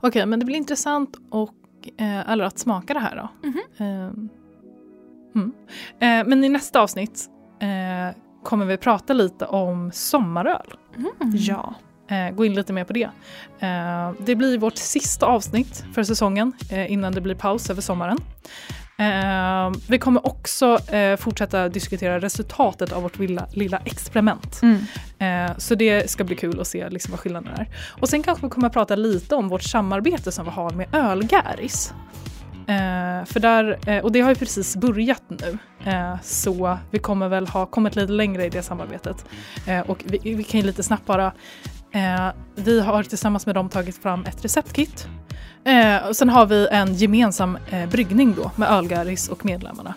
Okej, men det blir intressant och, eh, eller att smaka det här då.
Mhm.
Eh, mm. eh, men i nästa avsnitt eh, kommer vi prata lite om sommaröl.
Mm.
Ja.
Eh, gå in lite mer på det. Eh, det blir vårt sista avsnitt för säsongen eh, innan det blir paus över sommaren. Eh, vi kommer också eh, fortsätta diskutera resultatet av vårt lilla, lilla experiment.
Mm.
Eh, så det ska bli kul att se liksom vad skillnaden är. Och sen kanske vi kommer att prata lite om vårt samarbete som vi har med Ölgäris. Eh, för där, eh, och det har ju precis börjat nu. Eh, så vi kommer väl ha kommit lite längre i det samarbetet. Eh, och vi, vi kan ju lite snabbt bara Eh, vi har tillsammans med dem tagit fram ett receptkit. Eh, och sen har vi en gemensam eh, bryggning då med Ölgaris och medlemmarna.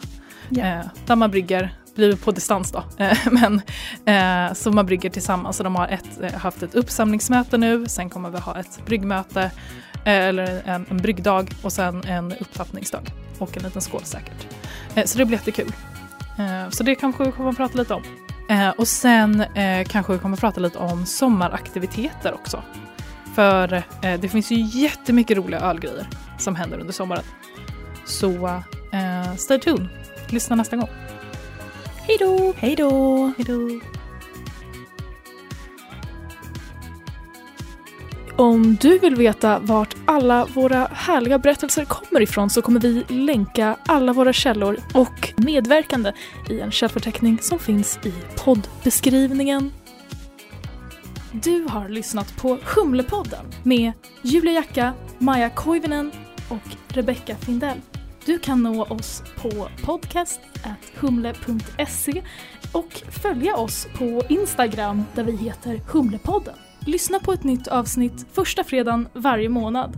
Ja.
Eh, där man brygger, blir på distans då, eh, men eh, så man brygger tillsammans. Så de har ett, eh, haft ett uppsamlingsmöte nu, sen kommer vi ha ett bryggmöte eller en, en bryggdag och sen en upptappningsdag och en liten skål säkert. Så det blir jättekul. Så det kanske vi kommer att prata lite om. Eh, och sen eh, kanske vi kommer att prata lite om sommaraktiviteter också. För eh, det finns ju jättemycket roliga ölgrejer som händer under sommaren. Så eh, stay tuned. Lyssna nästa gång.
Hej då!
Hej då!
Om du vill veta vart alla våra härliga berättelser kommer ifrån så kommer vi länka alla våra källor och medverkande i en källförteckning som finns i poddbeskrivningen. Du har lyssnat på Humlepodden med Julia Jacka, Maja Koivinen och Rebecca Findell. Du kan nå oss på podcast.humle.se och följa oss på Instagram där vi heter Humlepodden. Lyssna på ett nytt avsnitt första fredagen varje månad.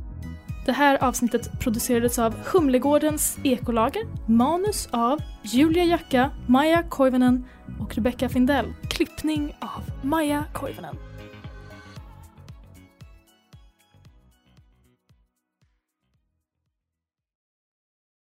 Det här avsnittet producerades av Humlegårdens ekolager, manus av Julia Jacka, Maja Koivunen och Rebecca Findell, klippning av Maja Koivunen.